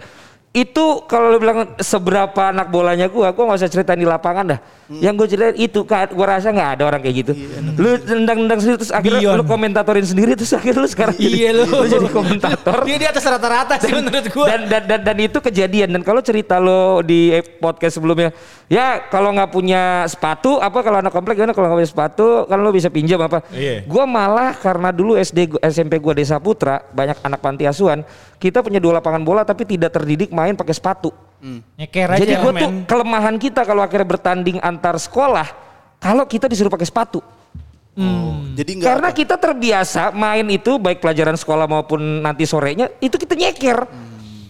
itu kalau lu bilang seberapa anak bolanya gua, gua nggak usah ceritain di lapangan dah. Yang gue ceritain itu, kan, gua rasa nggak ada orang kayak gitu. lu nendang-nendang sendiri terus akhirnya Beyond. lu komentatorin sendiri terus akhirnya lu sekarang jadi, Iya lu. lu jadi komentator. Dia di atas rata-rata sih menurut gue. Dan, dan, dan, dan itu kejadian dan kalau cerita lo di podcast sebelumnya ya kalau nggak punya sepatu apa kalau anak komplek gimana kalau nggak punya sepatu kan lo bisa pinjam apa Iya. gua malah karena dulu SD gua- SMP gua Desa Putra banyak anak panti asuhan kita punya dua lapangan bola tapi tidak terdidik main pakai sepatu Nyeker aja. jadi gua tuh kelemahan kita kalau akhirnya bertanding antar sekolah kalau kita disuruh pakai sepatu Jadi nggak karena kita terbiasa main itu baik pelajaran sekolah maupun nanti sorenya itu kita nyeker.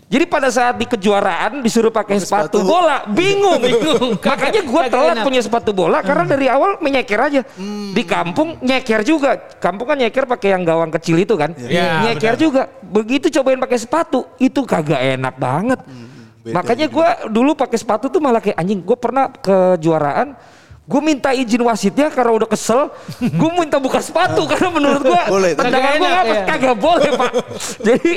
Jadi pada saat di kejuaraan disuruh pakai sepatu, sepatu. bola, bingung. Bingung. Makanya gue telat enak. punya sepatu bola karena dari awal menyeker aja. Di kampung nyeker juga. Kampung kan nyeker pakai yang gawang kecil itu kan. Iya, nyeker benar. juga. Begitu cobain pakai sepatu, itu kagak enak banget. Makanya gue dulu pakai sepatu tuh malah kayak anjing. Gue pernah kejuaraan Gue minta izin wasitnya karena udah kesel. Gue minta buka sepatu karena menurut gue Boleh. tendangan gue apa ya. kagak boleh pak. Jadi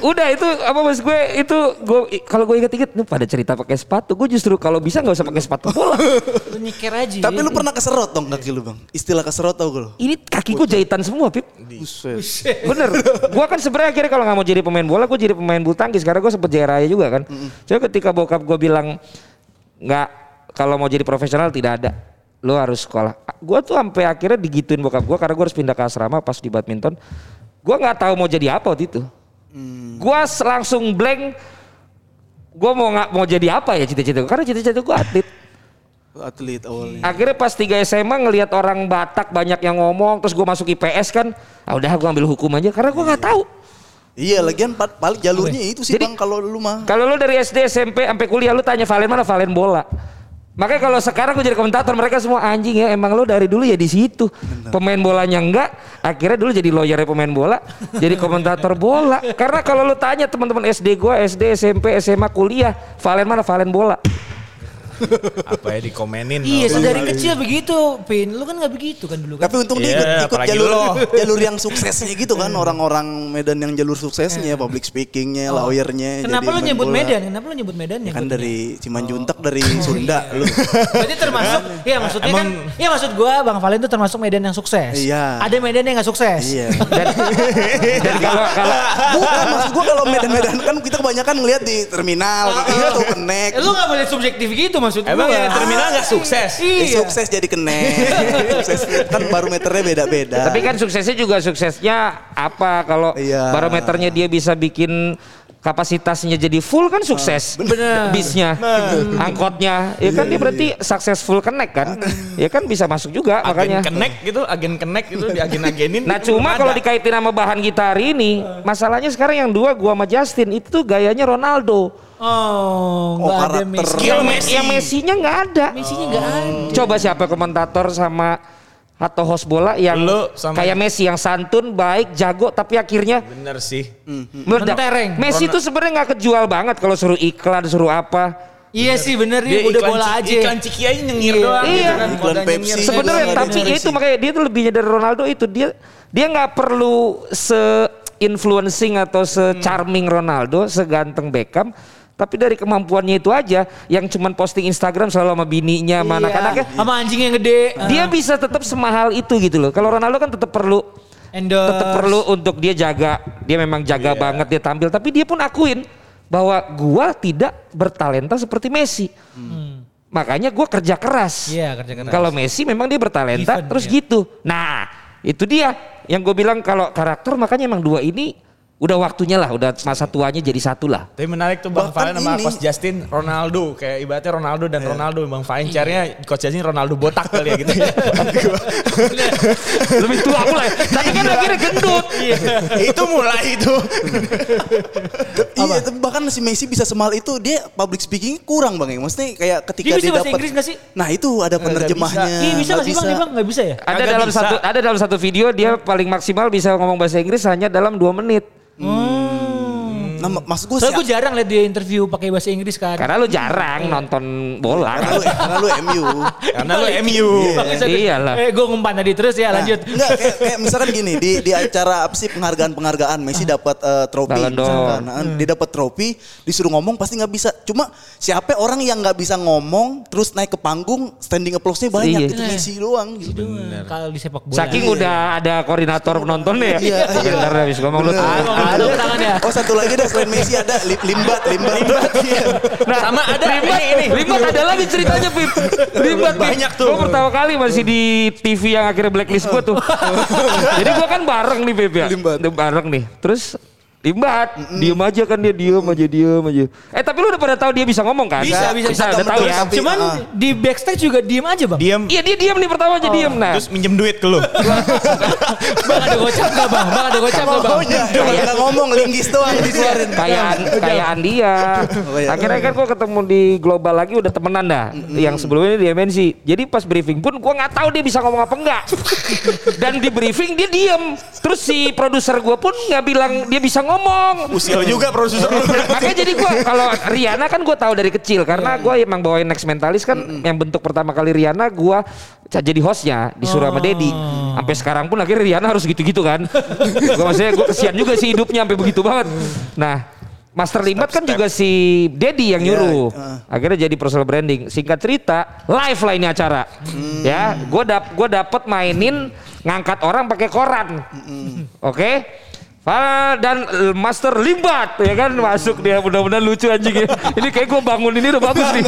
udah itu apa mas gue itu gue kalau gue inget-inget nih pada cerita pakai sepatu. Gue justru kalau bisa nggak usah pakai sepatu bola. Lu nyeker aja. Tapi lu pernah keserot dong kaki lu bang? Istilah keserot tau gue lu? Ini kakiku jahitan semua pip. Buset. Bener. Gua kan sebenarnya akhirnya kalau nggak mau jadi pemain bola, gue jadi pemain bulu tangkis karena gue sempet JRA juga kan. Coba ketika bokap gue bilang nggak kalau mau jadi profesional tidak ada, lo harus sekolah. Gue tuh sampai akhirnya digituin bokap gue karena gue harus pindah ke asrama pas di badminton. Gue nggak tahu mau jadi apa waktu itu. Gue langsung blank. Gue mau nggak mau jadi apa ya cita-cita gue karena cita-cita gue atlet. Atlet awalnya. Akhirnya pas 3 SMA ngelihat orang Batak banyak yang ngomong terus gue masuk IPS kan. Ah udah gue ambil hukum aja karena gue nggak tahu. Iya lagian pa- paling jalurnya itu sih Jadi- bang kalau lu mah. Kalau lu dari SD SMP sampai kuliah lu tanya Valen mana Valen bola. Makanya kalau sekarang gue jadi komentator mereka semua anjing ya emang lo dari dulu ya di situ. Pemain bolanya enggak, akhirnya dulu jadi lawyernya pemain bola, jadi komentator bola. Karena kalau lo tanya teman-teman SD gua, SD, SMP, SMA, kuliah, Valen mana? Valen bola. Apa ya dikomenin. Iya, sama dari kecil begitu, Pin. Lu kan nggak begitu kan dulu kan? Tapi untung dia Iya, ikut, jalur lo. jalur yang suksesnya gitu kan orang-orang Medan yang jalur suksesnya, public speakingnya, lawyernya. Iya. Kenapa lu nyebut bola. Medan? Kenapa lu nyebut Medan? Ya kan dari Cimanjuntak dari Oh, Sunda iya. lu. Berarti termasuk, iya maksudnya kan, iya maksud gua Bang Valen itu termasuk Medan yang sukses. Iya. Ada Medan yang nggak sukses. Iya. Dan, dan kalau kalau Bukan maksud gua kalau Medan-Medan kan kita kebanyakan ngeliat di terminal gitu, kenek. Eh, lu nggak boleh subjektif gitu maksud Emang gua. yang di terminal nggak sukses? Eh, Iya. sukses jadi kenek. sukses kan barometernya beda-beda. Tapi kan suksesnya juga suksesnya apa kalau Iya. barometernya dia bisa bikin kapasitasnya jadi full kan sukses. Bener. Bisnya, angkotnya, ya kan dia berarti successful connect kan? Ya kan bisa masuk juga Agen makanya. connect gitu, agen connect gitu, di agen-agenin. Nah cuma kalau dikaitin sama bahan kita hari ini, masalahnya sekarang yang dua gua sama Justin itu gayanya Ronaldo. Oh, Oh, nggak ada. Messi. Skill Yang, Messi. yang Messi-nya nggak ada. Messi-nya nggak ada. Coba siapa komentator sama atau host bola yang Lu sama- kayak Messi yang santun, baik, jago, tapi akhirnya Bener sih. meledak. Mentereng. Messi tuh sebenarnya nggak kejual banget kalau suruh iklan, suruh apa. Iya sih bener Dia nih udah iklan bola aja. Iklan Ciki aja nyengir Iya. doang. Iya. gitu kan. Iklan Pepsi. nyengir. Sebenarnya tapi ya itu makanya dia tuh lebihnya dari Ronaldo itu dia dia nggak perlu se influencing atau se charming Ronaldo, seganteng Beckham. Tapi dari kemampuannya itu aja yang cuman posting Instagram selalu sama bininya, sama Iya. anak-anaknya. Sama anjing yang gede. Dia bisa tetap semahal itu gitu loh. Kalau Ronaldo kan tetap perlu endorse. tetap perlu untuk dia jaga. Dia memang jaga banget dia tampil, tapi dia pun akuin bahwa gua tidak bertalenta seperti Messi. Makanya gua kerja keras. Iya, kerja keras. Kalau Messi memang dia bertalenta Given, terus ya. gitu. Nah, itu dia yang gue bilang kalau karakter makanya emang dua ini udah waktunya lah, udah masa tuanya jadi satu lah. Tapi menarik tuh Bang Bahkan Valen sama Coach Justin Ronaldo kayak ibaratnya Ronaldo dan Ronaldo Bang Valen chairnya Coach Justin Ronaldo botak kali ya gitu ya. Lebih tua mulai, tapi kan akhirnya gendut. itu mulai itu. Iya, tapi bahkan si Messi bisa semal itu dia public speaking kurang bang ya. Maksudnya kayak ketika Dia dia, bisa bahasa dapat. Inggris nggak sih? Nah itu ada penerjemahnya. Iya bisa nggak sih bang? Bang nggak bisa ya? Ada dalam bisa. satu ada dalam satu video dia paling maksimal bisa ngomong bahasa Inggris hanya dalam dua menit. Mm. Nah, mak- maksud gue Soalnya gue jarang liat dia interview pakai bahasa Inggris kan. Karena lu jarang nonton bola. karena lu, karena lu MU. Karena lu MU. Bangsat. Iyalah. Eh gue ngumpan tadi terus ya lanjut. Enggak, kayak, kayak misalkan gini di di acara apa sih penghargaan-penghargaan Messi dapat eh, trofi misalkan. Nah, dia dapat trofi, disuruh ngomong pasti nggak bisa. Cuma siapa orang yang nggak bisa ngomong terus naik ke panggung standing applause-nya banyak Iya. itu Messi doang gitu. Kalau di sepak bola. Saking udah ada koordinator penontonnya ya. Iya, iya. ntar habis ngomong lu. Oh satu lagi deh selain Messi ada Li- limbat limbat. Nah, Sama ada Limbat, ini, ini. Limbat ada lagi ceritanya Pip. Limbat Pip. Banyak tuh. Gue pertama kali masih di TV yang akhirnya blacklist gue tuh. Jadi gue kan bareng nih Pip ya. Limbat. Bareng nih. Terus Limbat, diem aja kan dia diem aja diem aja. Eh tapi lu udah pada tahu dia bisa ngomong kan? Bisa, bisa, bisa. bisa. Udah tahu ya. Tapi, Cuman ah. di backstage juga diem aja bang. Diam. Iya dia diem nih pertama aja diem. Nah Terus minjem duit ke lu. bang ada gocap nggak bang? Bang ada gocap nggak bang? Nggak ngomong linggis doang dikeluarin. kayak kayak dia. Oh, iya. Akhirnya kan gue ketemu di global lagi udah temenan dah. Yang sebelumnya di MNC. Jadi pas briefing pun gue nggak tahu dia bisa ngomong apa enggak. Dan di briefing dia diem. Terus si produser gue pun nggak bilang dia bisa ngomong. Usil juga produser lu. Makanya jadi gue kalau Riana kan gue tahu dari kecil karena gue emang bawain next mentalis kan yang bentuk pertama kali Riana gue jadi hostnya disuruh sama Dedi. Sampai sekarang pun akhirnya Riana harus gitu-gitu kan. gue maksudnya gue kesian juga sih hidupnya sampai begitu banget. Nah Master Limbat kan juga si Dedi yang nyuruh. Akhirnya jadi personal branding. Singkat cerita, live lah ini acara. Ya, gue dap gue dapet mainin ngangkat orang pakai koran. Oke? Ah, dan eh, Master Limbat ya kan masuk dia mudah-mudahan lucu anjing ya. Ini kayak gue bangun ini udah bagus nih.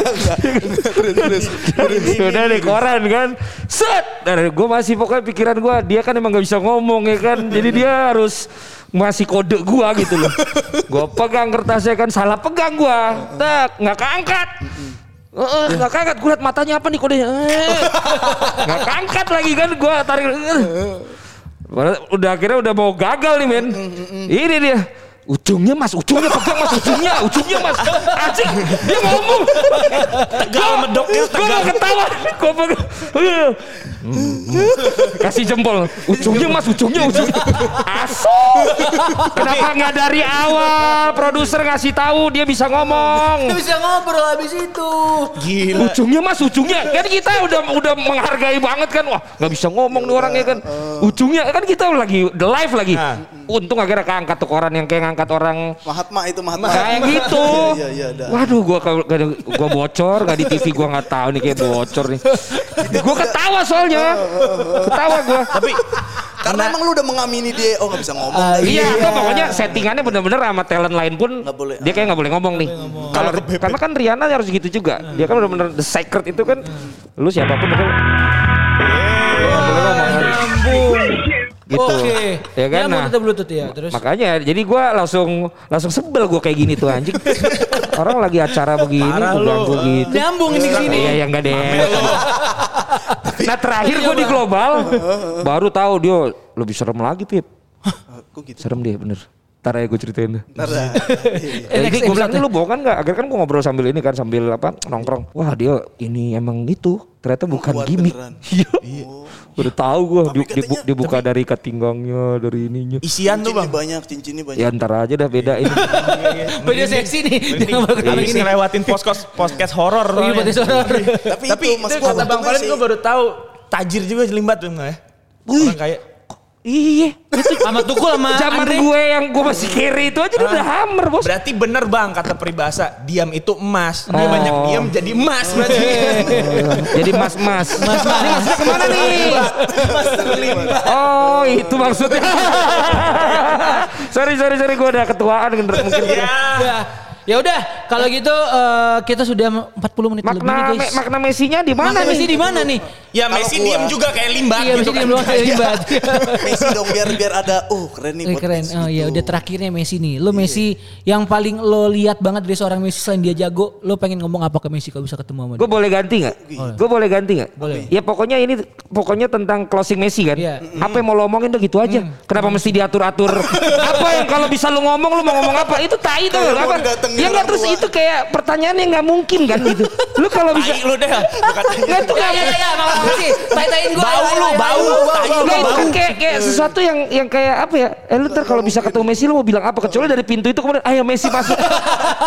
Udah nih koran kan. Set. Dan gue masih pokoknya pikiran gue dia kan emang gak bisa ngomong ya kan. Jadi dia harus masih kode gua gitu loh. Gue pegang kertasnya kan salah pegang gua. Tak nggak keangkat. Eh, nggak keangkat. Gue liat matanya apa nih kodenya. Eh, Nggak keangkat lagi kan. Gue tarik. Udah akhirnya udah mau gagal nih men. Ini dia. Ujungnya mas, ujungnya pegang mas, ujungnya, ujungnya mas. Anjing, dia ngomong. Tegal medoknya Gue tegal. ketawa. Gue pegang. Kasih jempol. Ujungnya mas, ujungnya, ujungnya. Aso. Kenapa nggak dari awal produser ngasih tahu dia bisa ngomong? Dia bisa ngobrol habis itu. Gila. Ujungnya mas, ujungnya kan kita udah udah menghargai banget kan. Wah nggak bisa ngomong nih orangnya kan. Ujungnya kan kita lagi the live lagi. Untung akhirnya keangkat tuh koran yang kayak ngangkat orang Mahatma itu Mahatma. kayak gitu. Iya iya ada. Waduh, gua kalau gua bocor, nggak di TV gua nggak tahu nih kayak bocor nih. gua ketawa soalnya, ketawa gua. Tapi Karena emang lu udah mengamini dia, oh nggak bisa ngomong. Ah, Iya, gua pokoknya settingannya bener-bener sama talent lain pun boleh. dia kayak nggak boleh ngomong nih. Kalau karena kan Riana harus gitu juga. Dia kan bener-bener the secret itu kan. Lu siapa pun itu kan nggak boleh ngomong. Nyambung. Gitu. Oke. Ya kan, Nyambung nah. tetap bluetooth ya. Terus Makanya jadi gua langsung langsung sebel gua kayak gini tuh anjing. Orang lagi acara begini gua ganggu gitu. nyambung ini ke sini. Iya yang enggak deh. nah terakhir gue di global baru tahu dia lebih serem lagi Pip. Kok gitu? Serem dia bener. Ntar ya gue ceritain deh. Ntar. Ya, next gue bilang episode. lu bohong kan nggak? Akhirnya kan gue ngobrol sambil ini kan sambil apa nongkrong. Wah dia ini emang itu ternyata bukan Kuat gimmick. Iya. Udah tahu gue katanya- dibuka dari ikat pinggangnya dari ininya. isian tuh bang. banyak, cincinnya banyak. Ya ntar aja dah beda ini. Beda seksi nih. Jangan ini. ngelewatin podcast podcast horor. Iya, podcast horor. Tapi, itu mas itu gua kata Bang Valen gue baru tahu tajir juga jelimbat tuh ya? Orang kaya. Iya. Sama Tukul sama Zaman Andre. gue yang gue masih kiri itu aja dia udah hammer bos. Berarti bener bang kata peribahasa diam itu emas. Dia Oh. banyak diam jadi emas berarti. Jadi mas-mas. Mas, Ini maksudnya ke mana nih? Oh itu maksudnya. sorry sorry sorry gue udah ketuaan mungkin. Ya. Ya. Ya udah, kalau gitu eh, kita sudah 40 menit lebih Makna nih me- guys. makna Messi-nya di mana Makna nih? Messi di mana nih? Ya Kalau Messi gua- diam juga kayak limbat Iya, gitu Messi kan. di luar hebat. Messi dong biar biar ada, uh keren nih. Eh, keren. podcast Oh iya, gitu. udah terakhirnya Messi nih. Lo Messi yang paling lo lihat banget dari seorang Messi selain dia jago, lo pengen ngomong apa ke Messi kalau bisa ketemu sama Gue dia? boleh ganti nggak? Gue boleh ganti nggak? Boleh. Ya pokoknya ini pokoknya tentang closing Messi kan. Iya. Apa yang mau lo omongin tuh gitu aja. Kenapa mesti diatur-atur? apa yang kalau bisa lo ngomong lo mau ngomong apa? Itu tai tuh. Kayak Apa? Ya nggak terus itu kayak pertanyaan yang nggak mungkin kan gitu. Lo kalau bisa lu deh. Bukan nggak tuh Ya nggak mau Messi. Tai-taiin gua. Bau lu, bau. lu kan kayak kayak sesuatu yang yang kayak apa ya? Eh lu ntar kalau bisa ketemu Messi lu mau bilang apa? Kecuali dari pintu itu kemudian ayo Messi masuk.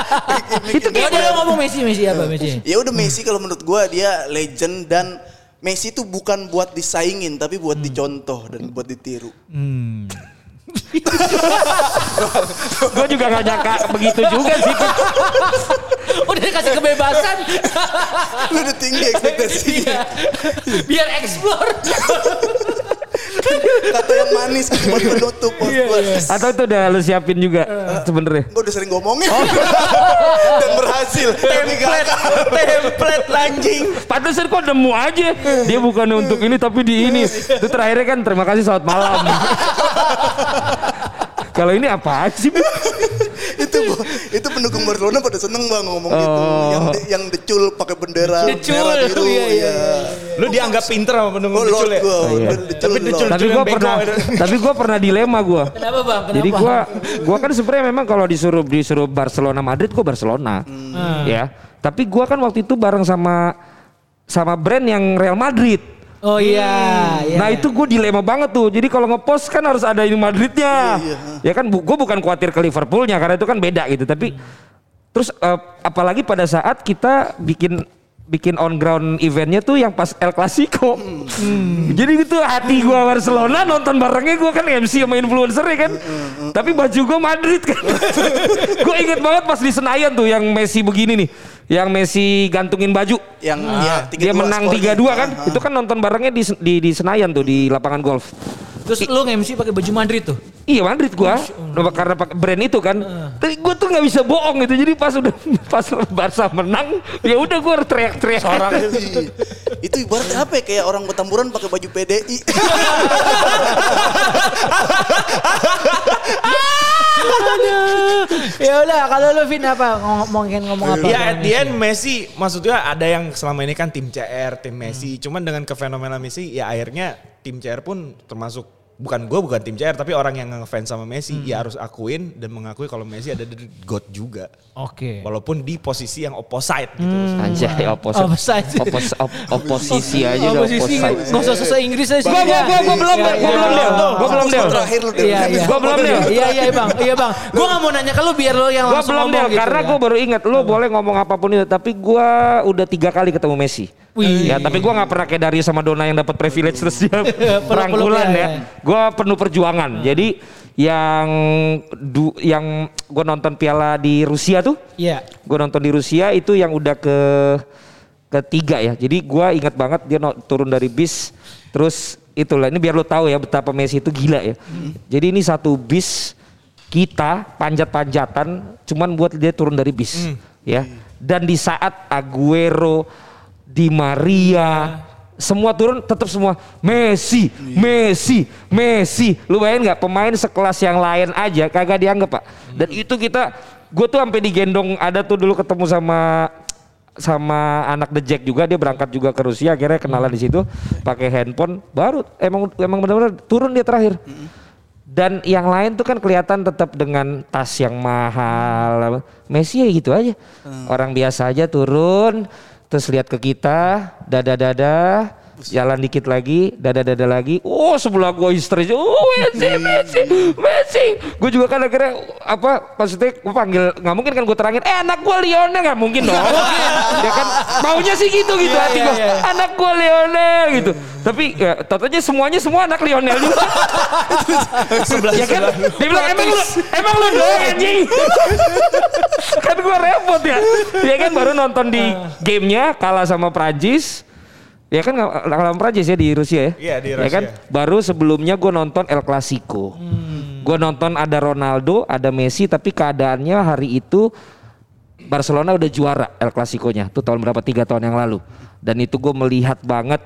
itu Ya kayak udah lo ngomong Messi, Messi apa Messi? Ya udah Messi kalau menurut gua dia legend dan Messi itu bukan buat disaingin tapi buat dicontoh dan buat ditiru. gue juga gak nyangka begitu juga sih. Udah dikasih kebebasan. Lu udah tinggi ekspektasinya. Iya. Biar explore. Kata yang manis buat penutup podcast. Atau itu udah lu siapin juga sebenarnya. Gue udah sering ngomongin dan berhasil. Template, template lanjing. Pantesan kok nemu aja. Dia bukan untuk ini tapi di ini. Itu terakhirnya kan terima kasih selamat malam. Kalau ini apa sih? itu itu pendukung Barcelona pada seneng bang ngomong gitu. Oh. Yang yang decul pakai bendera Decul, merah biru. iya, iya, ya. Lu dianggap pinter sama Oh pendukung Lord decul ya? gue. iya. Decul, Tapi decul- tapi gue yang bego pernah, tapi gue pernah dilema gue. Kenapa bang? Kenapa? Jadi gua gua kan sebenarnya memang kalau disuruh disuruh Barcelona Madrid gua Barcelona. Ya. Tapi gua kan waktu itu bareng sama sama brand yang Real Madrid. Oh iya. iya. Nah itu gue dilema banget tuh. Jadi kalau ngepost kan harus ada ini Madridnya. Ya kan gue bukan khawatir ke Liverpoolnya karena itu kan beda gitu. Tapi terus eh, apalagi pada saat kita bikin bikin on ground eventnya tuh yang pas El Clasico. Jadi gitu hati gue Barcelona nonton barengnya gue kan MC sama influencer ya kan. Tapi baju gue Madrid kan. gue inget banget pas di Senayan tuh yang Messi begini nih. Yang Messi gantungin baju. Yang ya, Dia 3-2 menang skornya. 3-2 kan. Ah, ah. Itu kan nonton barengnya di, di, di Senayan tuh di lapangan golf. Terus lu nge-MC pakai baju Madrid tuh. Iya Madrid gua karena pakai brand itu kan. Tapi gua tuh nggak bisa bohong gitu. Jadi pas udah pas Barca menang, ya udah gua harus teriak-teriak. Orang Iya. itu ibaratnya apa ya kayak orang bertamburan pakai baju PDI. ya udah, kalau lu Vin apa ngomongin ngomong apa? Ya at the end Messi maksudnya ada yang selama ini kan tim CR, tim Messi. Cuman dengan kefenomenal Messi ya akhirnya tim CR pun termasuk bukan gue bukan tim CR tapi orang yang ngefans sama Messi Hmm. ya harus akuin dan mengakui kalau Messi ada di God juga. Oke. Walaupun di posisi yang opposite gitu. Hmm. Anjay opos, Offside. opos- op- oposisi aja udah Oposisi opposite. nggak usah susah Inggris aja. Gua gua gua gua belum Iya, Del, gua iya, belum iya. Del. Gua belum Del. Terakhir lu. Iya, iya. Gua belum Del. Iya, iya bang. Iya bang. Gue gak mau nanya ke lu biar lu yang Gua langsung belum ngomong gitu karena ya. gua baru ingat lu boleh ngomong apa pun itu tapi gua udah tiga kali ketemu Messi. Wih. Ya, tapi gua nggak pernah kayak Darius sama Dona yang dapat privilege terus dia perangkulan ya, ya. Gua penuh perjuangan. Jadi yang du, yang gua nonton Piala di Rusia tuh, Iya. gua nonton di Rusia itu yang udah ke ketiga ya. Jadi gua ingat banget dia no- turun dari bis terus itulah ini biar lo tahu ya betapa Messi itu gila ya. Jadi ini satu bis kita panjat-panjatan cuman buat dia turun dari bis ya. Dan di saat Aguero, Di Maria. Semua turun tetap semua Messi, Messi, Messi. Lu bayangin nggak pemain sekelas yang lain aja kagak dianggap pak. Dan itu kita, gue tuh sampai digendong ada tuh dulu ketemu sama sama anak The Jack juga dia berangkat juga ke Rusia akhirnya kenalan di situ pakai handphone baru emang emang benar-benar turun dia terakhir. Dan yang lain tuh kan kelihatan tetap dengan tas yang mahal Messi ya gitu aja. Orang biasa aja turun terus lihat ke kita dada dada jalan dikit lagi dada dada lagi. Oh sebelah gua histeris oh Messi Messi Messi. Gue juga kan akhirnya apa maksudnya gue panggil nggak mungkin kan gue terangin eh anak gue Lionel. Nggak mungkin dong. Ya kan maunya sih gitu gitu Iya, hati iya, gue iya. anak gue Lionel gitu. Tapi ya totalnya semuanya semua anak Lionel juga. Ya kan? dia bilang emang lu emang lu doang anjing. Kan gue repot ya. Ya kan baru nonton di gamenya kalah sama Prancis Ya kan sama Prancis ya di Rusia ya. Iya, di Ya kan Rusia. baru sebelumnya gue nonton El Clasico. Gue nonton ada Ronaldo, ada Messi, tapi keadaannya hari itu Barcelona udah juara El Clasico-nya. Itu tahun berapa? Tiga tahun yang lalu. Dan itu gue melihat banget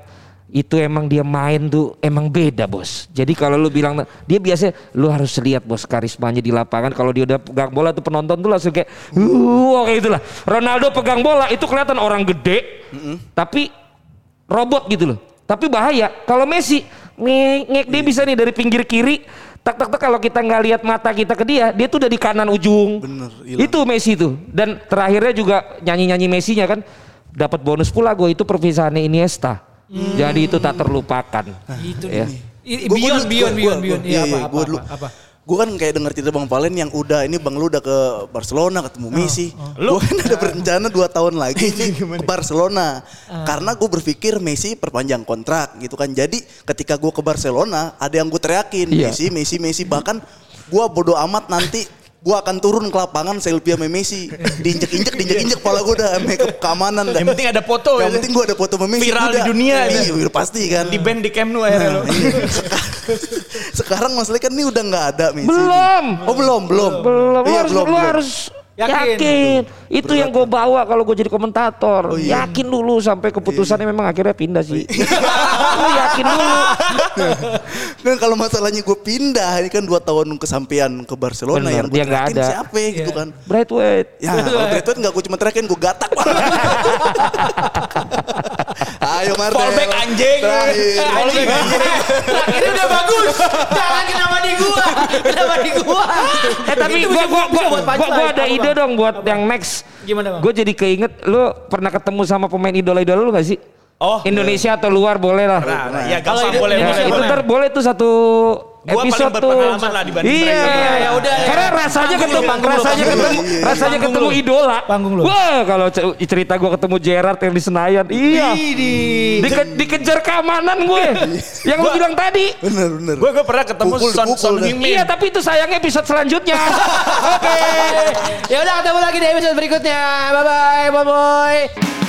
itu emang dia main tuh emang beda bos. Jadi kalau lu bilang dia biasa lu harus lihat bos karismanya di lapangan. Kalau dia udah pegang bola tuh penonton tuh langsung kayak uh kayak itulah. Ronaldo pegang bola itu kelihatan orang gede, tapi robot gitu loh. Tapi bahaya kalau Messi ngek, ngek dia bisa nih dari pinggir kiri tak tak tak kalau kita nggak lihat mata kita ke dia dia tuh udah di kanan ujung Bener, hilang. itu Messi tuh dan terakhirnya juga nyanyi nyanyi Messi-nya kan dapat bonus pula gue itu perpisahannya Iniesta jadi itu tak terlupakan Itu Ya. nih. Beyond, gua- beyond. gua- Iya, iya, apa, iya, apa, apa, apa? Gue kan kayak denger cerita Bang Valen yang udah ini Bang lu udah ke Barcelona ketemu Messi. Gue kan ada berencana 2 tahun lagi nih ke Barcelona. Karena gue berpikir Messi perpanjang kontrak gitu kan. Jadi ketika gue ke Barcelona ada yang gue teriakin Iya. Messi, Messi, Messi. Bahkan gue bodo amat nanti gue akan turun ke lapangan selfie sama Messi. Diinjek-injek, diinjek-injek kepala gue udah make keamanan dah. Yang penting ada foto Yang ya. penting gue ada foto sama Messi. Viral udah. di dunia Iya, ya. udah pasti kan. Di band di Camp Nou akhirnya lo. Seka- Sekarang masalahnya kan ini udah nggak ada Messi. Belum. Oh belum, belum. belum lu Iya, harus belum, lu belum. harus Yakin. yakin, itu yang gue bawa kalau gue jadi komentator Oh, iya. yakin dulu sampai keputusannya memang akhirnya pindah sih lu yakin dulu Kan kalau masalahnya gue pindah, ini kan dua tahun kesampean ke Barcelona Bener, yang gue dia nggak ada. siapa ya, gitu Iya. kan. Brightweight Ya kalau Bradford nggak gue cuma teriakin, gue gatak. Ayo Martel. Fallback anjing. Terakhir. Anjing. Ini udah bagus. Jangan kenapa di gua. Kenapa di gua? Eh tapi gua gua gua, gua, gua ada ide dong buat yang next. Gimana, Bang? Gue jadi keinget lu pernah ketemu sama pemain idola-idola lu gak sih? Oh. Indonesia atau luar boleh lah. Nah, nah, ya Kalau boleh Ya, boleh. itu boleh. ntar boleh tuh satu Gua paling episode tuh. lah dibanding iya, mereka. Ya, ya udah, ya. Karena rasanya Panggung ketemu, panggung rasanya panggung ketemu. Iya, iya. rasanya Panggung ketemu idola. Panggung lu. Wah, kalau ce- cerita gue ketemu Gerard yang di Senayan, iya. Widih. Dike- dikejar keamanan gue. yang lu bilang tadi. Bener bener. Gue gue pernah ketemu Pukul, Son pukul Son. Heung-min. Iya, tapi itu sayangnya episode selanjutnya. Oke. Ya udah ketemu lagi di episode berikutnya. Bye bye, bye bye.